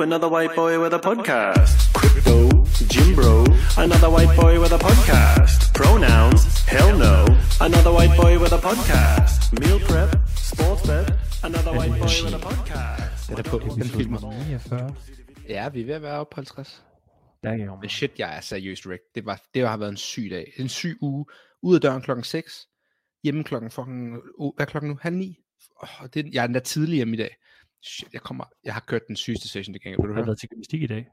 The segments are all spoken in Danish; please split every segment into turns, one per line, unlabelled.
Ooh, another white boy with a podcast. Crypto, Jim Bro, another white boy with a podcast. Pronouns, hell no, another white boy with a podcast. Meal prep, sports bet, another white boy with a podcast.
Er på. Den filmer.
49.
Ja, vi er ved at være oppe på 50.
Der er
Men shit, jeg er seriøst, Rick. Det, var, det har været en syg dag. En syg uge. Ud af døren klokken 6. Hjemme klokken fucking... Hvad er klokken nu? Halv ni? Oh, det, jeg er endda tidlig hjemme i dag. Shit, jeg, kommer, jeg har kørt den sygeste session det gang. Vil du
har
høre?
været til gymnastik i dag.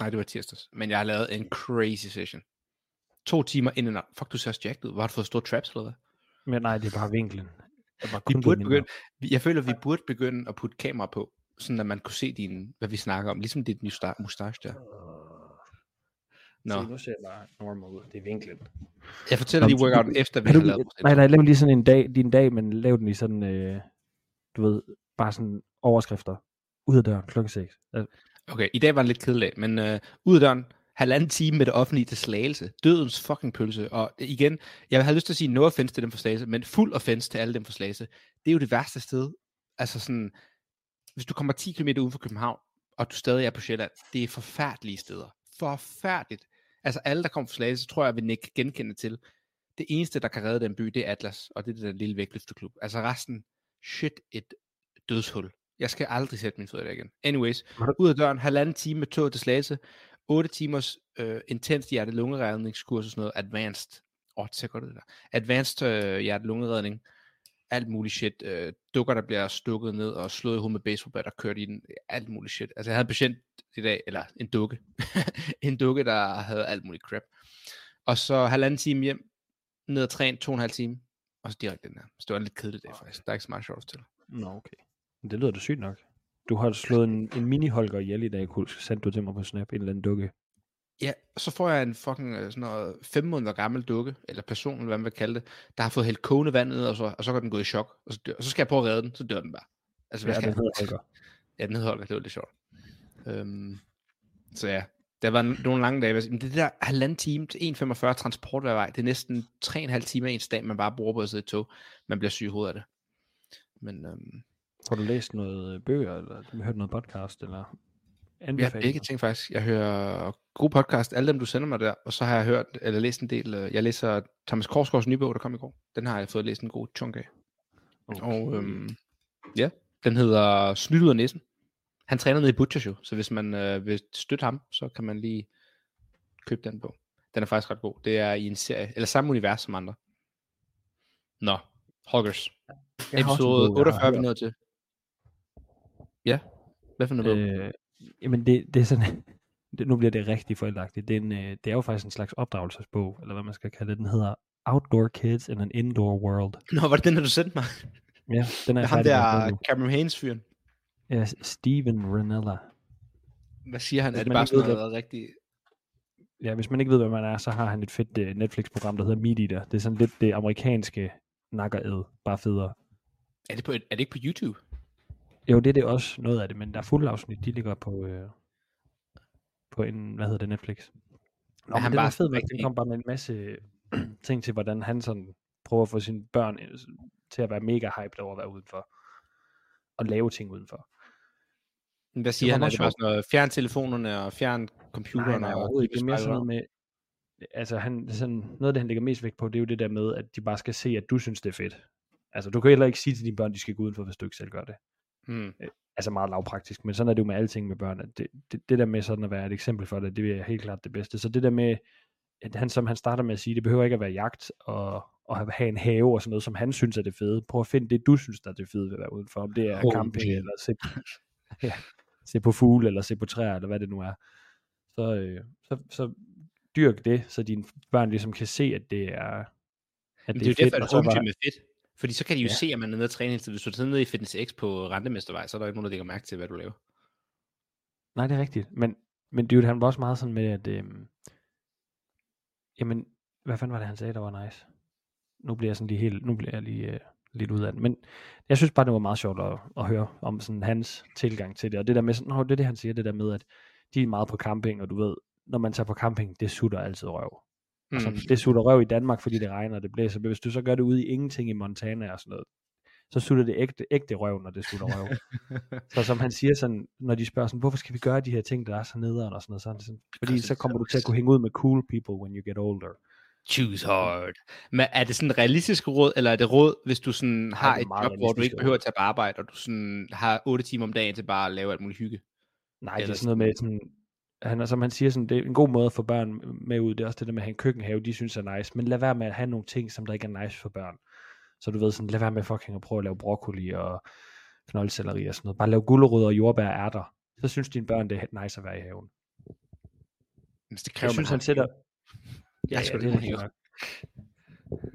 Nej, det var tirsdags. Men jeg har lavet en crazy session. To timer inden. Fuck, du ser også jacked ud. Har du fået store traps eller hvad?
Men nej, det er bare vinklen. Det bare
Vi burde begynde, jeg føler, vi burde begynde at putte kamera på, sådan at man kunne se din, hvad vi snakker om, ligesom dit musta- mustache der. Nå,
Se, nu ser jeg bare normal ud. Det er vinklen.
jeg fortæller lige workouten efter, vi har lavet
nej, nej, lav lige sådan en dag, din dag, men lav den i sådan, øh, du ved, bare sådan overskrifter. Ud af døren klokken 6.
Okay, i dag var det lidt kedeligt, men øh, ud af døren, halvanden time med det offentlige til slagelse. Dødens fucking pølse. Og igen, jeg har lyst til at sige no offense til dem for slagelse, men fuld offense til alle dem for slagelse. Det er jo det værste sted. Altså sådan, hvis du kommer 10 km uden for København, og du stadig er på Sjælland, det er forfærdelige steder. Forfærdeligt. Altså alle, der kommer fra Slagelse, tror jeg, vil ikke genkende til. Det eneste, der kan redde den by, det er Atlas, og det er den lille vægtløfteklub. Altså resten, shit, et dødshul. Jeg skal aldrig sætte min fod der igen. Anyways, ud af døren, halvanden time med tog til Slagelse, 8 timers øh, intens hjerte-lungeredningskurs og sådan noget, advanced. Åh, oh, det ser godt ud der. Advanced øh, hjerte-lungeredning, alt muligt shit. Øh, dukker, der bliver stukket ned og slået i hovedet med baseballbat og kørt i den. Alt muligt shit. Altså, jeg havde en patient i dag, eller en dukke. en dukke, der havde alt muligt crap. Og så halvanden time hjem, ned og træne, to og en halv time, og så direkte den her. Så det var en lidt kedelig dag faktisk. Der er ikke så meget sjovt til.
Nå, okay. Det lyder da sygt nok. Du har slået en, en mini-holger ihjel i dag, kunne sendte du til mig på Snap, en eller anden dukke.
Ja, så får jeg en fucking øh, sådan noget fem måneder gammel dukke, eller person, eller hvad man vil kalde det, der har fået hældt kogende vand ned, og så, og så går den gået i chok, og så, dør, og så skal jeg prøve at redde den, så dør den bare. Altså, hvad
Ja,
skal
den hedder Holger.
Ja, den hedder Holger, det var lidt sjovt. Øhm, så ja, der var nogle lange dage. Men det der halvanden time til 1,45 transport hver vej, det er næsten 3,5 timer ens dag, man bare bruger på at sidde i tog. Man bliver syg i hovedet af det. Men øhm,
Har du læst noget øh, bøger, eller du hørt noget podcast, eller
jeg har
anbefalinger?
begge ting faktisk. Jeg hører god podcast, alle dem du sender mig der, og så har jeg hørt, eller læst en del, øh, jeg læser Thomas Korsgaards nye bog, der kom i går. Den har jeg fået læst en god chunk af.
Okay.
Og øhm, ja, den hedder Snydt ud af næsen. Han træner nede i Butcher Show, så hvis man øh, vil støtte ham, så kan man lige købe den bog. Den er faktisk ret god. Det er i en serie, eller samme univers som andre. Nå, Hoggers.
Jeg
Episode
bog, jeg har
48 er vi nået til. Ja, hvad for noget?
Øh, jamen det, det er sådan, det, nu bliver det rigtig forældagtigt. Det er, en, øh, det er jo faktisk en slags opdragelsesbog, eller hvad man skal kalde det. Den hedder Outdoor Kids in an Indoor World.
Nå, var det den, der du sendte mig?
Ja, den er
Ham
at
der. Cameron Haynes-fyren.
Ja, Steven Renella.
Hvad siger han?
Hvis
Er det bare sådan noget rigtig...
Ja, hvis man ikke ved, hvad man er, så har han et fedt uh, Netflix-program, der hedder Meat Eater. Det er sådan lidt det amerikanske nakkered, bare federe.
Er det, på, er det ikke på YouTube?
Jo, det er det også noget af det, men der er fuld afsnit, de ligger på, øh, på en, hvad hedder det, Netflix. Nå,
han
men den
bare
fed, nok. den
rigtig-
kom bare med en masse ting til, hvordan han sådan prøver at få sine børn øh, til at være mega hyped over at være udenfor. Og lave ting udenfor.
Men Hvad siger
var
han? Er det bare sådan noget, fjern telefonerne og fjern computeren?
Nej, nej,
og
ikke. Det er mere sådan noget med, altså han, sådan, noget af det, han lægger mest vægt på, det er jo det der med, at de bare skal se, at du synes, det er fedt. Altså, du kan heller ikke sige til dine børn, de skal gå udenfor, hvis du ikke selv gør det.
Hmm.
Altså meget lavpraktisk, men sådan er det jo med alting med børn. At det, det, det der med sådan at være et eksempel for det, det er helt klart det bedste. Så det der med, at han, som han starter med at sige, det behøver ikke at være jagt og, og have- en have og sådan noget, som han synes er det fede. Prøv at finde det, du synes der er det fede ved at være udenfor. Om det er
Oh,
camping,
shit.
eller se, ja, se på fugle, eller se på træer, eller hvad det nu er. Så, øh, så, så dyrk det, så dine børn ligesom kan se, at det er, at det,
det er
er fedt.
home
bare-
gym er fedt. Fordi så kan de jo
Ja.
se, at man er nede og træne hele tiden. Hvis du tager ned i Fitness X på Rentemestervej, så er der ikke nogen, der lægger mærke til, hvad du laver.
Nej, det er rigtigt. Men, men dude, han var også meget sådan med, at... Øhm, jamen, hvad fanden var det, han sagde, der var nice? Nu bliver jeg sådan lige helt... Nu bliver jeg lige øh, lidt ud af det. Men jeg synes bare, det var meget sjovt at, at høre om sådan hans tilgang til det. Og det der med sådan... Det er det, han siger, det der med, at de er meget på camping, og du ved, når man tager på camping, det sutter altid røv.
Mm.
det sutter røv i Danmark, fordi det regner og det blæser. Men hvis du så gør det ude i ingenting i Montana og sådan noget, så sutter det ægte, ægte røv, når det sutter røv. så som han siger sådan, når de spørger sådan, hvorfor skal vi gøre de her ting, der er så nederen og sådan noget, så det sådan, fordi så kommer du til at kunne hænge ud med cool people when you get older.
Choose hard. Men er det sådan et realistisk råd, eller er det råd, hvis du sådan har
det
et job, hvor du ikke behøver at tage på arbejde, og du sådan har 8 timer om dagen til bare at lave alt muligt hygge?
Nej, det
Eller
er sådan noget med, sådan, han, er- som han siger, sådan, det er en god måde at få børn med ud. Det er også det der med at have en køkkenhave, de synes er nice. Men lad være med at have nogle ting, som der ikke er nice for børn. Så du ved sådan, lad være med fucking at prøve at lave broccoli og knoldselleri og sådan noget. Bare lav gulerødder og jordbær og ærter. Så synes dine børn, det er nice at være i haven.
Hvis det
Jeg
kræver,
synes,
man
han sætter...
Ja, ja,
sgu
det
det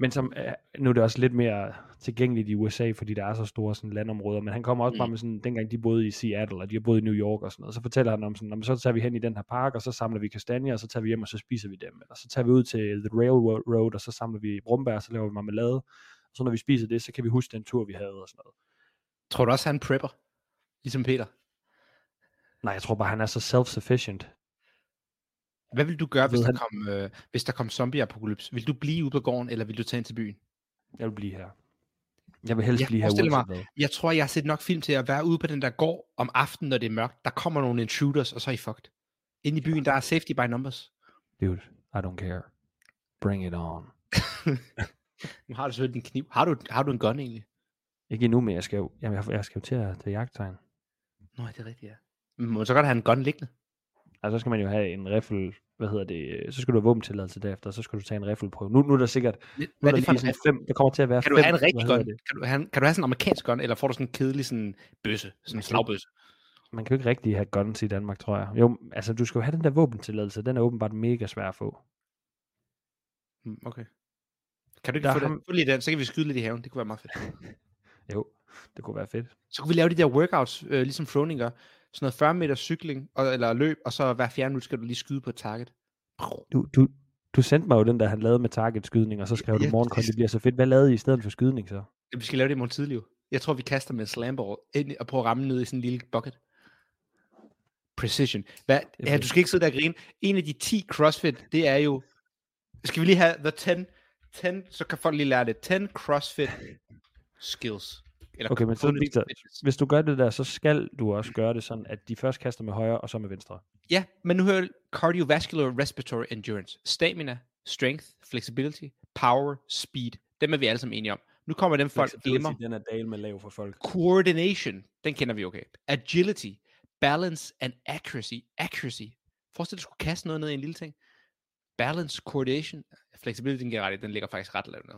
Men som, nu er det også lidt mere tilgængeligt i USA, fordi der er så store sådan, landområder, men han kommer også mm. bare med sådan, dengang de boede i Seattle, og de har boet i New York og sådan noget, så fortæller han om sådan, "Nå, men så tager vi hen i den her park, og så samler vi kastanjer, og så tager vi hjem, og så spiser vi dem, eller så tager vi ud til The Railroad, og så samler vi brumbær, og så laver vi marmelade, og så når vi spiser det, så kan vi huske den tur, vi havde og sådan noget.
Tror du også, han prepper? Ligesom Peter.
Nej, jeg tror bare, han er så self-sufficient.
Hvad vil du gøre, hvis der, kom, øh, hvis der kom zombie-apokalypse? Vil du blive ude på gården, eller vil du tage ind til byen?
Jeg vil blive her. Jeg vil helst
Jeg
blive her uanset hvad.
Jeg tror, jeg har set nok film til at være ude på den der gård om aftenen, når det er mørkt. Der kommer nogle intruders, og så er I fucked. Inde i byen, der er safety by numbers.
Dude, I don't care. Bring it on.
Nu har du selvfølgelig din kniv. Har du, har du en gun egentlig?
Ikke endnu, men jeg skal jo, jamen, jeg, jeg skal jo til at tage jagttegn.
Nå, det er rigtigt, ja. Men må man så godt have en gun liggende?
Altså, så skal man jo have en riffel, hvad hedder det, øh, så skal du have våbentilladelse derefter, så skal du tage en riffelprøve. Nu, nu er der sikkert, nu
Hvad
er
er
der
det for
sådan fem, der kommer til at være
Kan du
fem,
have en rigtig gun? Kan du, have, kan du have sådan en amerikansk gun, eller får du sådan en kedelig sådan bøsse? Sådan en slagbøsse?
Man kan jo ikke rigtig have guns i Danmark, tror jeg. Jo, altså, du skal jo have den der våbentilladelse, den er åbenbart mega svær at få.
Mm, Okay. Kan du ikke
Der
få,
ham-
lige den, så kan vi skyde lidt i haven. Det kunne være meget fedt.
Jo, det kunne være fedt.
Så kunne vi lave de der workouts, øh, ligesom Froning gør. Sådan noget 40 meter cykling, og, eller løb, og så hver fjerde minut skal du lige skyde på et target.
Du, du, du sendte mig jo den der, han lavede med target skydning, og så skrev
Ja,
du, morgen det bliver så fedt. Hvad lavede I i stedet for skydning så?
Vi skal lave det i morgen tidlig. jo. Jeg tror, vi kaster med en slamball ind og prøver at ramme ned i sådan en lille bucket. Precision. Hvad? Ja, du skal ikke sidde der og grine. En af de 10 CrossFit, det er jo... Skal vi lige have the 10, 10 så kan folk lige lære det. 10 CrossFit skills. Eller
Okay, men så Victor, hvis du gør det der, så skal du også gøre det sådan, at de først kaster med højre, og så med venstre.
Ja, men nu hører jeg cardiovascular respiratory endurance. Stamina, strength, flexibility, power, speed. Dem er vi alle sammen enige om. Nu kommer dem folk glemmer.
Den er dal med lav for folk.
Coordination, den kender vi okay. Agility, balance and accuracy. Accuracy. Forestil dig, at du skulle kaste noget ned i en lille ting. Balance, coordination, flexibility, den giver ret i, den ligger faktisk ret lavt ned.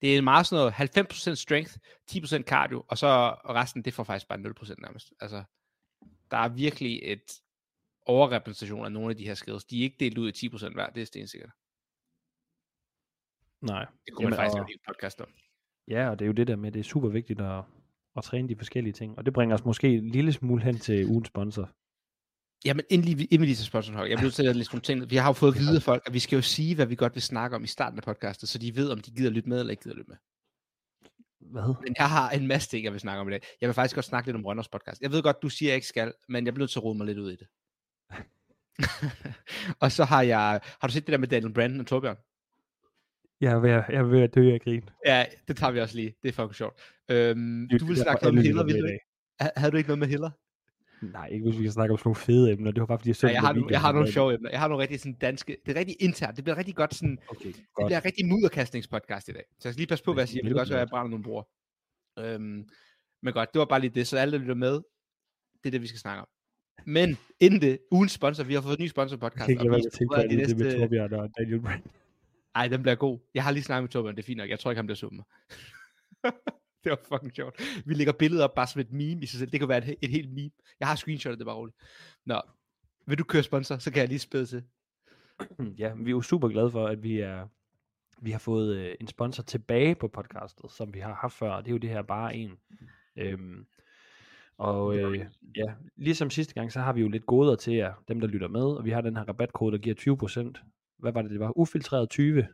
Det er meget sådan noget 90% strength, 10% cardio, og så resten, det får faktisk bare 0% nærmest. Altså, der er virkelig et overrepræsentation af nogle af de her skills. De er ikke delt ud i 10% hver, det er stensikkert.
Nej.
Det kunne man
Jamen,
faktisk
og-
lave en podcast om.
Ja, og det er jo det der med, det er super vigtigt at, at træne de forskellige ting. Og det bringer os måske en lille smule hen til ugens sponsor.
Jamen, inden, lige, inden vi lige til sponsorhold, jeg bliver nødt til at læse nogle ting. Vi har jo fået at vide af folk, at vi skal jo sige, hvad vi godt vil snakke om i starten af podcastet, så de ved, om de gider lytte med eller ikke gider lytte med.
Hvad?
Men jeg har en masse ting, jeg vil snakke om i dag. Jeg vil faktisk godt snakke lidt om Rønners podcast. Jeg ved godt, du siger, at jeg ikke skal, men jeg bliver nødt til at rode mig lidt ud i det. og så har jeg... Har du set det der med Daniel Brandon og Torbjørn?
Jeg er ved jeg er ved at dø af grin.
Ja, det tager vi også lige. Det er fucking sjovt. Øhm, du vil snakke
for
noget med
alle
Hiller, vil du ikke? Ha- Havde du ikke noget med Hiller?
Nej, ikke hvis vi kan snakke om sådan nogle fede emner. Det var bare fordi, jeg så
Ja, jeg, har, jeg har nogle sjove emner. Jeg har nogle rigtig sådan danske... Det er rigtig internt. Det bliver rigtig godt sådan...
Okay,
Det
godt.
bliver en rigtig mudderkastningspodcast i dag. Så jeg skal lige passe på, hvad jeg siger. Det kan også være, at jeg brænder nogle bruger. Øhm, men godt, det var bare lige det. Så alle, der lytter med, det er det, vi skal snakke om. Men inden det, ugens sponsor, vi har fået en ny sponsor på
Jeg
podcast.
kan ikke lade være med at tænke på
de
alt det med. Torbjørn og Daniel Brand.
Ej, den bliver god. Jeg har lige snakket med Torbjørn, det er fint nok. Jeg tror ikke, han bliver sur mig. det var fucking sjovt. Vi lægger billedet op bare som et meme i sig selv. Det kan være et, et helt meme. Jeg har screenshotet det bare roligt. Nå, vil du køre sponsor, så kan jeg lige spæde til.
Ja, vi er jo super glade for, at vi er vi har fået øh, en sponsor tilbage på podcastet, som vi har haft før, og det er jo det her bare en. Øhm, og øh, ja, ligesom sidste gang, så har vi jo lidt goder til jer, dem der lytter med, og vi har den her rabatkode, der giver 20%. Hvad var det, det var? Ufiltreret 20.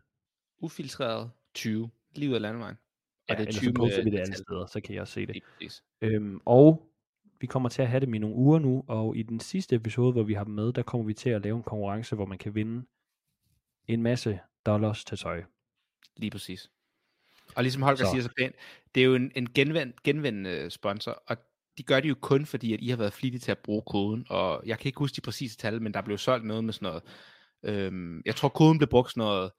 Ufiltreret 20. Lige ud af landevejen. Og det er
ellers
20
så poster
med
vi det alle steder, så kan jeg også se det.
Præcis.
Øhm, og vi kommer til at have dem i nogle uger nu, og i den sidste episode, hvor vi har dem med, der kommer vi til at lave en konkurrence, hvor man kan vinde en masse dollars til tøj.
Lige præcis. Og ligesom Holger
Så-
siger så pænt, det er jo en, en genvend, genvendende sponsor, og de gør det jo kun fordi, at I har været flittige til at bruge koden, og jeg kan ikke huske de præcise tal, men der blev solgt noget med sådan noget, øhm, jeg tror koden blev brugt sådan noget,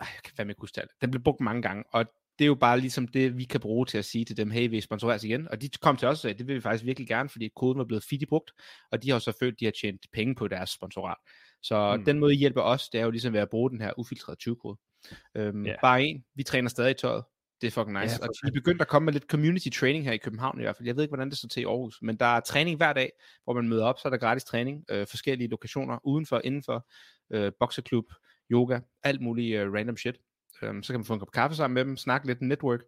ej, jeg kan fandme ikke huske tallet, den blev brugt mange gange, og det er jo bare ligesom det, vi kan bruge til at sige til dem, hey, vi sponsoreres igen, og de kom til os og sagde, det vil vi faktisk virkelig gerne, fordi koden var blevet flittigt brugt, og de har så følt, de har tjent penge på deres sponsorat. Så
Mm.
den måde, I hjælper os, det er jo ligesom ved at bruge den her ufiltrerede 20-kode. Øhm, yeah. Bare en, vi træner stadig i tøjet. Det er fucking nice.
Ja,
og vi er begyndt at komme med lidt community training her i København i hvert fald. Jeg ved ikke, hvordan det står til i Aarhus, men der er træning hver dag, hvor man møder op, så er der gratis træning, øh, forskellige lokationer, udenfor, indenfor, øh, bokseklub, yoga, alt muligt øh, random shit. Øhm, så kan man få en kop kaffe sammen med dem, snakke lidt network,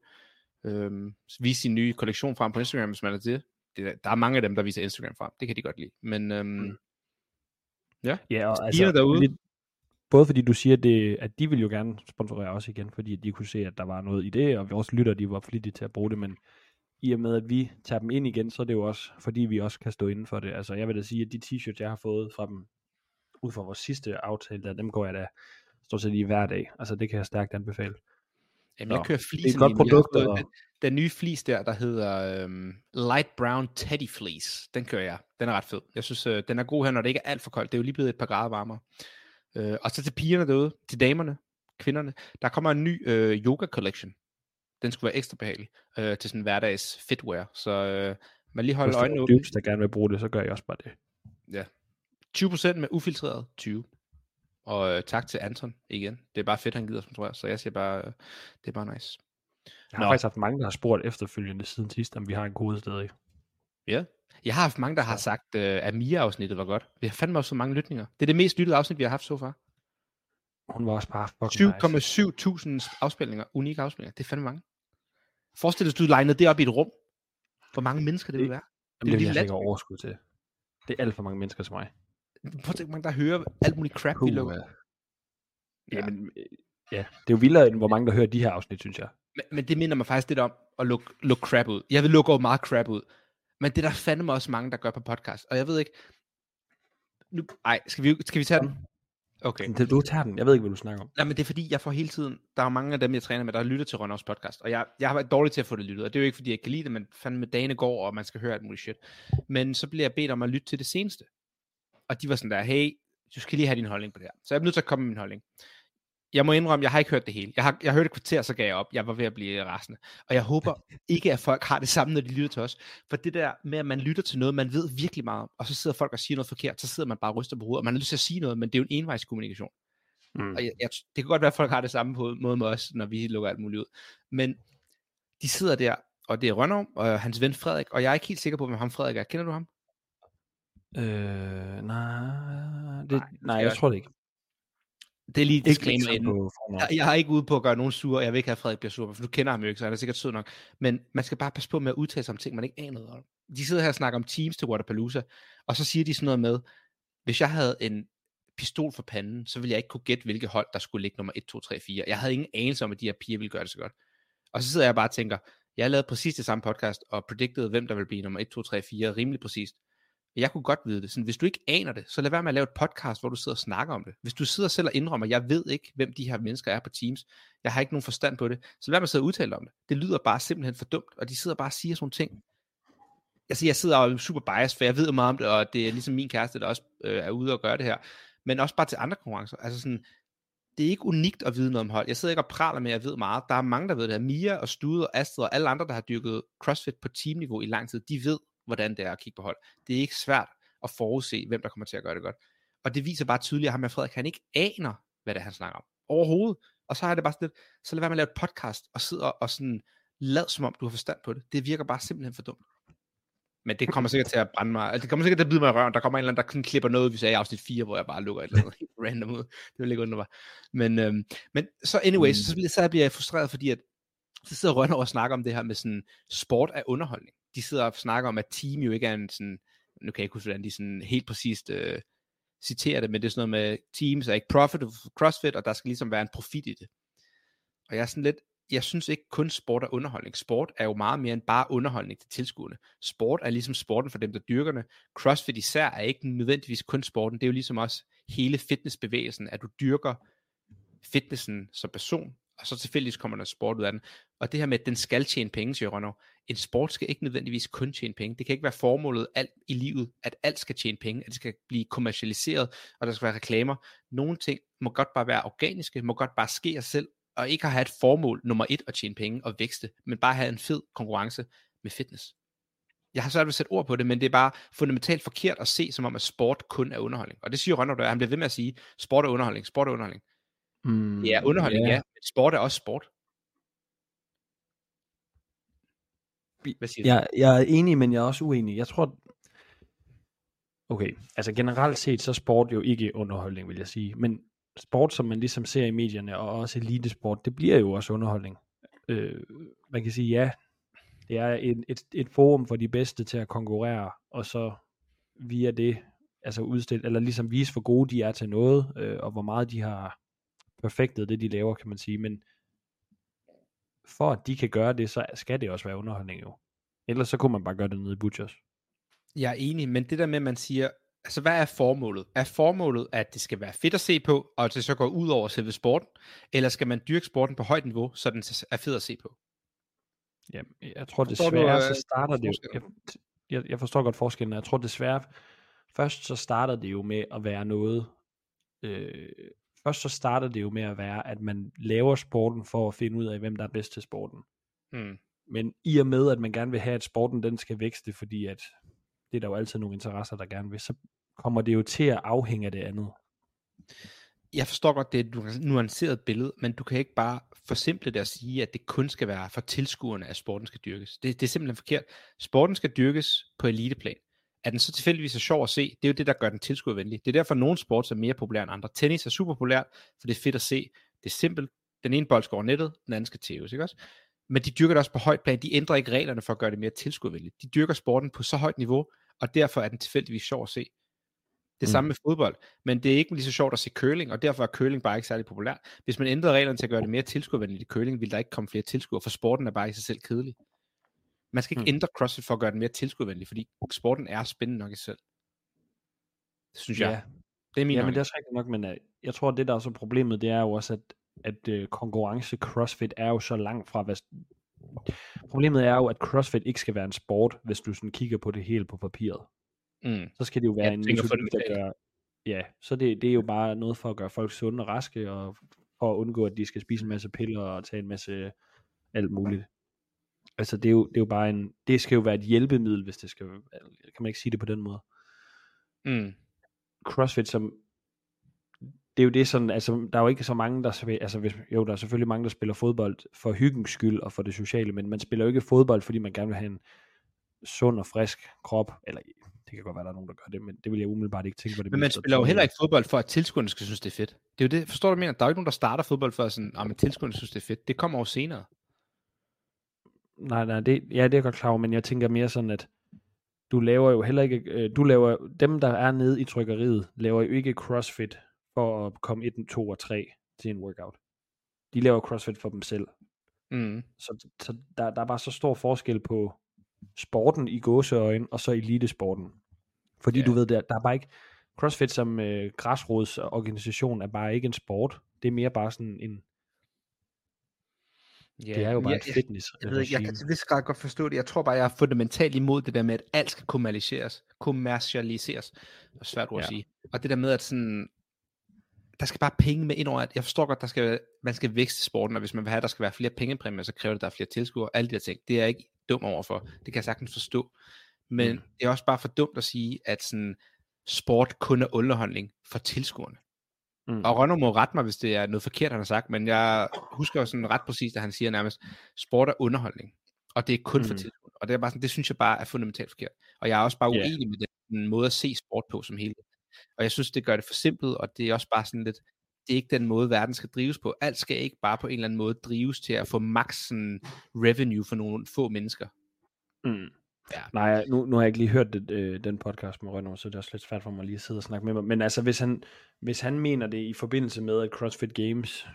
øhm, vise sin nye kollektion frem på Instagram, hvis man er til det. det. er- Der er mange af dem, der viser Instagram frem. Det kan de godt lide. Men øhm,
Mm.
ja,
Ja, og
Pigerne derude.
Lidt, både fordi du siger, det, at de vil jo gerne sponsorere os igen, fordi de kunne se, at der var noget i det, og vores lytter, de var flittige til at bruge det, men i og med, at vi tager dem ind igen, så er det jo også, fordi vi også kan stå inden for det. Altså, jeg vil da sige, at de t-shirts, jeg har fået fra dem, ud fra vores sidste aftale, der, dem går jeg da stort set i hver dag. Altså, det kan jeg stærkt anbefale.
Jamen, jeg kører
det er et godt produkt, og-
Den, den nye flis der, der hedder øhm, Light Brown Teddy Fleece. Den kører jeg. Den er ret fed. Jeg synes, øh, den er god her, når det ikke er alt for koldt. Det er jo lige blevet et par grader varmere. Øh, og så til pigerne derude, til damerne, kvinderne. Der kommer en ny øh, yoga collection. Den skulle være ekstra behagelig øh, til sådan en hverdags fitwear. Så øh, man lige
Hvis
holder
der er
øjnene åbne.
dudes, der gerne vil bruge det, så gør jeg også bare det.
20% med ufiltreret 20. Og øh, tak til Anton igen. Det er bare fedt, han gider sponsorere. Så jeg siger bare, øh, det er bare nice.
Jeg har
Nå.
faktisk haft mange, der har spurgt efterfølgende siden sidst, om vi har en kode stadig.
Ja. Jeg har haft mange, der har sagt, uh, at Mia-afsnittet var godt. Vi har fandme også så mange lytninger. Det er det mest lyttede afsnit, vi har haft så far.
Hun var også bare fucking nice.
7,7 tusind afspilninger, unikke afspilninger. Det er fandme mange. Forestil dig, hvis du legnede det op i et rum. Hvor mange mennesker det
Det-
vil være.
Det
lige
vil jeg slet ikke overskud til. Det er alt for mange mennesker til mig.
Prøv at tænke, mange der hører alt muligt crap, vi lukker.
ja.
Ja.
Jamen, øh, ja, det er jo vildere, end hvor mange, der hører de her afsnit, synes jeg.
Men, men det minder mig faktisk lidt om at lukke, lukke crap ud. Jeg vil lukke over meget crap ud. Men det er der fandme også mange, der gør på podcast. Og jeg ved ikke... Nu, ej, skal vi, skal vi tage den? Okay.
Men det- Du tager den. Jeg ved ikke, hvad du snakker om.
Nej, men det er fordi, jeg får hele tiden, der er mange af dem, jeg træner med, der lytter til Rønnovs podcast, og jeg, jeg har været dårlig til at få det lyttet, og det er jo ikke, fordi jeg kan lide det, men fandme dagene går, og man skal høre alt muligt shit. Men så bliver jeg bedt om at lytte til det seneste. Og de var sådan der, hey, du skal lige have din holdning på det her. Så jeg er nødt til at komme med min holdning. Jeg må indrømme, jeg har ikke hørt det hele. Jeg har, jeg har hørt et kvarter, så gav jeg op. Jeg var ved at blive rasende. Og jeg håber ikke, at folk har det samme, når de lytter til os. For det der med, at man lytter til noget, man ved virkelig meget om, og så sidder folk og siger noget forkert, så sidder man bare og ryster på hovedet, og man har lyst til at sige noget, men det er jo en envejskommunikation.
Mm.
Og jeg, jeg, det kan godt være, at folk har det samme på måde med os, når vi lukker alt muligt ud. Men de sidder der, og det er Rønner og hans ven Frederik, og jeg er ikke helt sikker på, hvem ham Frederik er. Kender du ham?
Øh, nej, det,
Nej,
nej,
det
nej
skal
jeg
jeg-
tror det ikke.
Det er lige disclaimer inden. Jeg, jeg er ikke ude på at gøre nogen sur, jeg vil ikke have, at Frederik bliver sur, for du kender ham jo ikke, så han er sikkert sød nok. Men man skal bare passe på med at udtale sig om ting, man ikke aner noget om. De sidder her og snakker om teams til Waterpalooza, og så siger de sådan noget med, hvis jeg havde en pistol for panden, så ville jeg ikke kunne gætte, hvilke hold, der skulle ligge nummer 1, 2, 3, 4. Jeg havde ingen anelse om, at de her piger ville gøre det så godt. Og så sidder jeg bare og tænker, jeg lavet præcis det samme podcast, og predicted, hvem der vil blive nummer 1, 2, 3, 4, rimelig præcist. Jeg kunne godt vide det. Sådan, hvis du ikke aner det, så lad være med at lave et podcast, hvor du sidder og snakker om det. Hvis du sidder selv og indrømmer, jeg ved ikke, hvem de her mennesker er på Teams, jeg har ikke nogen forstand på det, så lad være med at sidde og udtale om det. Det lyder bare simpelthen for dumt, og de sidder bare og siger sådan nogle ting. Altså, jeg sidder og er super biased, for jeg ved meget om det, og det er ligesom min kæreste, der også øh, er ude og gøre det her. Men også bare til andre konkurrencer. Altså sådan, det er ikke unikt at vide noget om hold. Jeg sidder ikke og praler med, at jeg ved meget. Der er mange, der ved det her. Mia og Stude og Astrid og alle andre, der har dyrket CrossFit på teamniveau i lang tid, de ved, hvordan det er at kigge på hold. Det er ikke svært at forudse, hvem der kommer til at gøre det godt. Og det viser bare tydeligt, at ham med Frederik, han ikke aner, hvad det er, han snakker om. Overhovedet. Og så har det bare sådan lidt, så lad være med at lave et podcast, og sidde og, sådan, lad som om, du har forstand på det. Det virker bare simpelthen for dumt. Men det kommer sikkert til at brænde mig. Altså, det kommer sikkert til at bide mig i røven. Der kommer en eller anden, der sådan klipper noget, vi sagde i afsnit 4, hvor jeg bare lukker et eller andet helt random ud. Det vil ikke undre mig. Men, øhm, men så anyways,
Mm.
så, bliver- så bliver jeg frustreret, fordi at så sidder Rønner og snakker om det her med sådan sport af underholdning. De sidder og snakker om, at team jo ikke er en sådan, nu kan jeg ikke huske, hvordan de sådan helt præcist øh, citerer det, men det er sådan noget med, teams er ikke profit of CrossFit, og der skal ligesom være en profit i det. Og jeg er sådan lidt, jeg synes ikke kun sport er underholdning. Sport er jo meget mere end bare underholdning til tilskuerne. Sport er ligesom sporten for dem, der dyrker det. CrossFit især er ikke nødvendigvis kun sporten. Det er jo ligesom også hele fitnessbevægelsen, at du dyrker fitnessen som person, og så tilfældigvis kommer der sport ud af den. Og det her med, at den skal tjene penge, siger Rønner. En sport skal ikke nødvendigvis kun tjene penge. Det kan ikke være formålet alt i livet, at alt skal tjene penge, at det skal blive kommercialiseret, og der skal være reklamer. Nogle ting må godt bare være organiske, må godt bare ske af sig selv, og ikke have et formål nummer et at tjene penge og vækste, men bare have en fed konkurrence med fitness. Jeg har svært ved at sætte ord på det, men det er bare fundamentalt forkert at se, som om at sport kun er underholdning. Og det siger der han bliver ved med at sige, sport er underholdning, sport er underholdning.
Mm,
er underholdning, ja. ja, men sport er også sport. Hvad siger du?
Jeg, jeg er enig, men jeg er også uenig. Jeg tror, okay, altså generelt set, så sport jo ikke underholdning, vil jeg sige. Men sport, som man ligesom ser i medierne, og også elitesport, det bliver jo også underholdning. Øh, man kan sige, ja, det er et, et, et forum for de bedste til at konkurrere, og så via det, altså udstille, eller ligesom vise, hvor gode de er til noget, øh, og hvor meget de har perfektet det, de laver, kan man sige. Men for at de kan gøre det, så skal det også være underholdning jo. Ellers så kunne man bare gøre det nede i Butchers.
Jeg er enig, men det der med, at man siger, altså hvad er formålet? Er formålet, at det skal være fedt at se på, og at det så går ud over selve sporten? Eller skal man dyrke sporten på højt niveau, så den er fed at se på?
Ja, jeg tror
Forstår du,
desværre,
øh,
så starter det jo, jeg, jeg, jeg forstår godt forskellen, jeg tror desværre, først så starter det jo med at være noget, øh, først så starter det jo med at være, at man laver sporten for at finde ud af, hvem der er bedst til sporten.
Hmm.
Men i og med, at man gerne vil have, at sporten den skal vækste, fordi at det er der jo altid nogle interesser, der gerne vil, så kommer det jo til at afhænge af det andet.
Jeg forstår godt, det er et nu- nuanceret billede, men du kan ikke bare forsimple det og sige, at det kun skal være for tilskuerne, at sporten skal dyrkes. Det, det er simpelthen forkert. Sporten skal dyrkes på eliteplan. At den så tilfældigvis er sjov at se, det er jo det, der gør den tilskuervenlig. Det er derfor, at nogle sports er mere populære end andre. Tennis er super populært, for det er fedt at se. Det er simpelt. Den ene bold skal over nettet, den anden skal tæves, ikke også? Men de dyrker det også på højt plan. De ændrer ikke reglerne for at gøre det mere tilskuervenligt. De dyrker sporten på så højt niveau, og derfor er den tilfældigvis sjov at se. Det
Mm.
samme med fodbold, men det er ikke lige så sjovt at se curling, og derfor er curling bare ikke særlig populært. Hvis man ændrede reglerne til at gøre det mere tilskuervenligt i curling, ville der ikke komme flere tilskuere, for sporten er bare i sig selv kedelig. Man skal ikke
Mm.
ændre CrossFit for at gøre den mere tilskuervenlig, fordi sporten er spændende nok i sig selv. Det synes jeg. Det er min
Ja, men det er også rigtigt nok, men øh, jeg tror, at det der er så problemet, det er jo også, at, at øh, konkurrence CrossFit er jo så langt fra, hvad... Problemet er jo, at CrossFit ikke skal være en sport, hvis du sådan kigger på det hele på papiret.
Mm.
Så skal det jo være
Ja,
en metodik, der gør... Ja, så det, det er jo bare noget for at gøre folk sunde og raske, og for at undgå, at de skal spise en masse piller og tage en masse alt muligt. Altså, det er jo, det er jo bare en... Det skal jo være et hjælpemiddel, hvis det skal... Kan man ikke sige det på den måde?
Mm.
CrossFit som det er jo det sådan, altså der er jo ikke så mange, der spiller, altså hvis, jo, der er selvfølgelig mange, der spiller fodbold for hyggens skyld og for det sociale, men man spiller jo ikke fodbold, fordi man gerne vil have en sund og frisk krop, eller det kan godt være, der er nogen, der gør det, men det vil jeg umiddelbart ikke tænke på det.
Men man spiller jo heller ikke fodbold for, at tilskuerne skal synes, det er fedt. Det er jo det, forstår du, mener? Der er jo ikke nogen, der starter fodbold for, at sådan, ah, men tilskuerne synes, det er fedt. Det kommer jo senere.
Nej, nej, det, ja, det er jeg godt klar over, men jeg tænker mere sådan, at du laver jo heller ikke, øh, du laver, dem der er nede i trykkeriet, laver jo ikke CrossFit for at komme 1, 2 og 3 til en workout. De laver CrossFit for dem selv.
Mm.
Så, så der, der er bare så stor forskel på sporten i gåseøjne, og så elitesporten. Fordi
Ja.
du ved, der, der er bare ikke, CrossFit som øh, græsrodsorganisation er bare ikke en sport. Det er mere bare sådan en,
Ja,
det er jo bare
jeg,
et
jeg,
fitness
jeg, ved, ikke, jeg kan til vis grad godt forstå det. Jeg tror bare, jeg er fundamentalt imod det der med, at alt skal kommercialiseres. Kommercialiseres. Det er svært ord at
Ja.
sige. Og det der med, at sådan, der skal bare penge med ind over alt. Jeg forstår godt, der skal, man skal vækste sporten, og hvis man vil have, at der skal være flere pengepræmier, så kræver det, at der er flere tilskuere. Alle de der ting. Det er jeg ikke dum overfor. Det kan jeg sagtens forstå. Men
mm.
det er også bare for dumt at sige, at sådan, sport kun er underholdning for tilskuerne.
Mm.
Og Rønner må rette mig, hvis det er noget forkert, han har sagt, men jeg husker jo sådan ret præcist, at han siger nærmest, sport er underholdning, og det er kun for
Mm.
tilskuere. Og det, er bare sådan, det synes jeg bare er fundamentalt forkert. Og jeg er også bare
Ja.
uenig med den måde at se sport på som helhed. Og jeg synes, det gør det for simpelt, og det er også bare sådan lidt, det er ikke den måde, verden skal drives på. Alt skal ikke bare på en eller anden måde drives til at få max sådan, revenue for nogle få mennesker.
Mm.
Ja.
Nej, nu, nu har jeg ikke lige hørt det, øh, den podcast med Rønner, så det er også lidt svært for mig lige at sidde og snakke med mig. Men altså, hvis han, hvis han mener det i forbindelse med, at CrossFit Games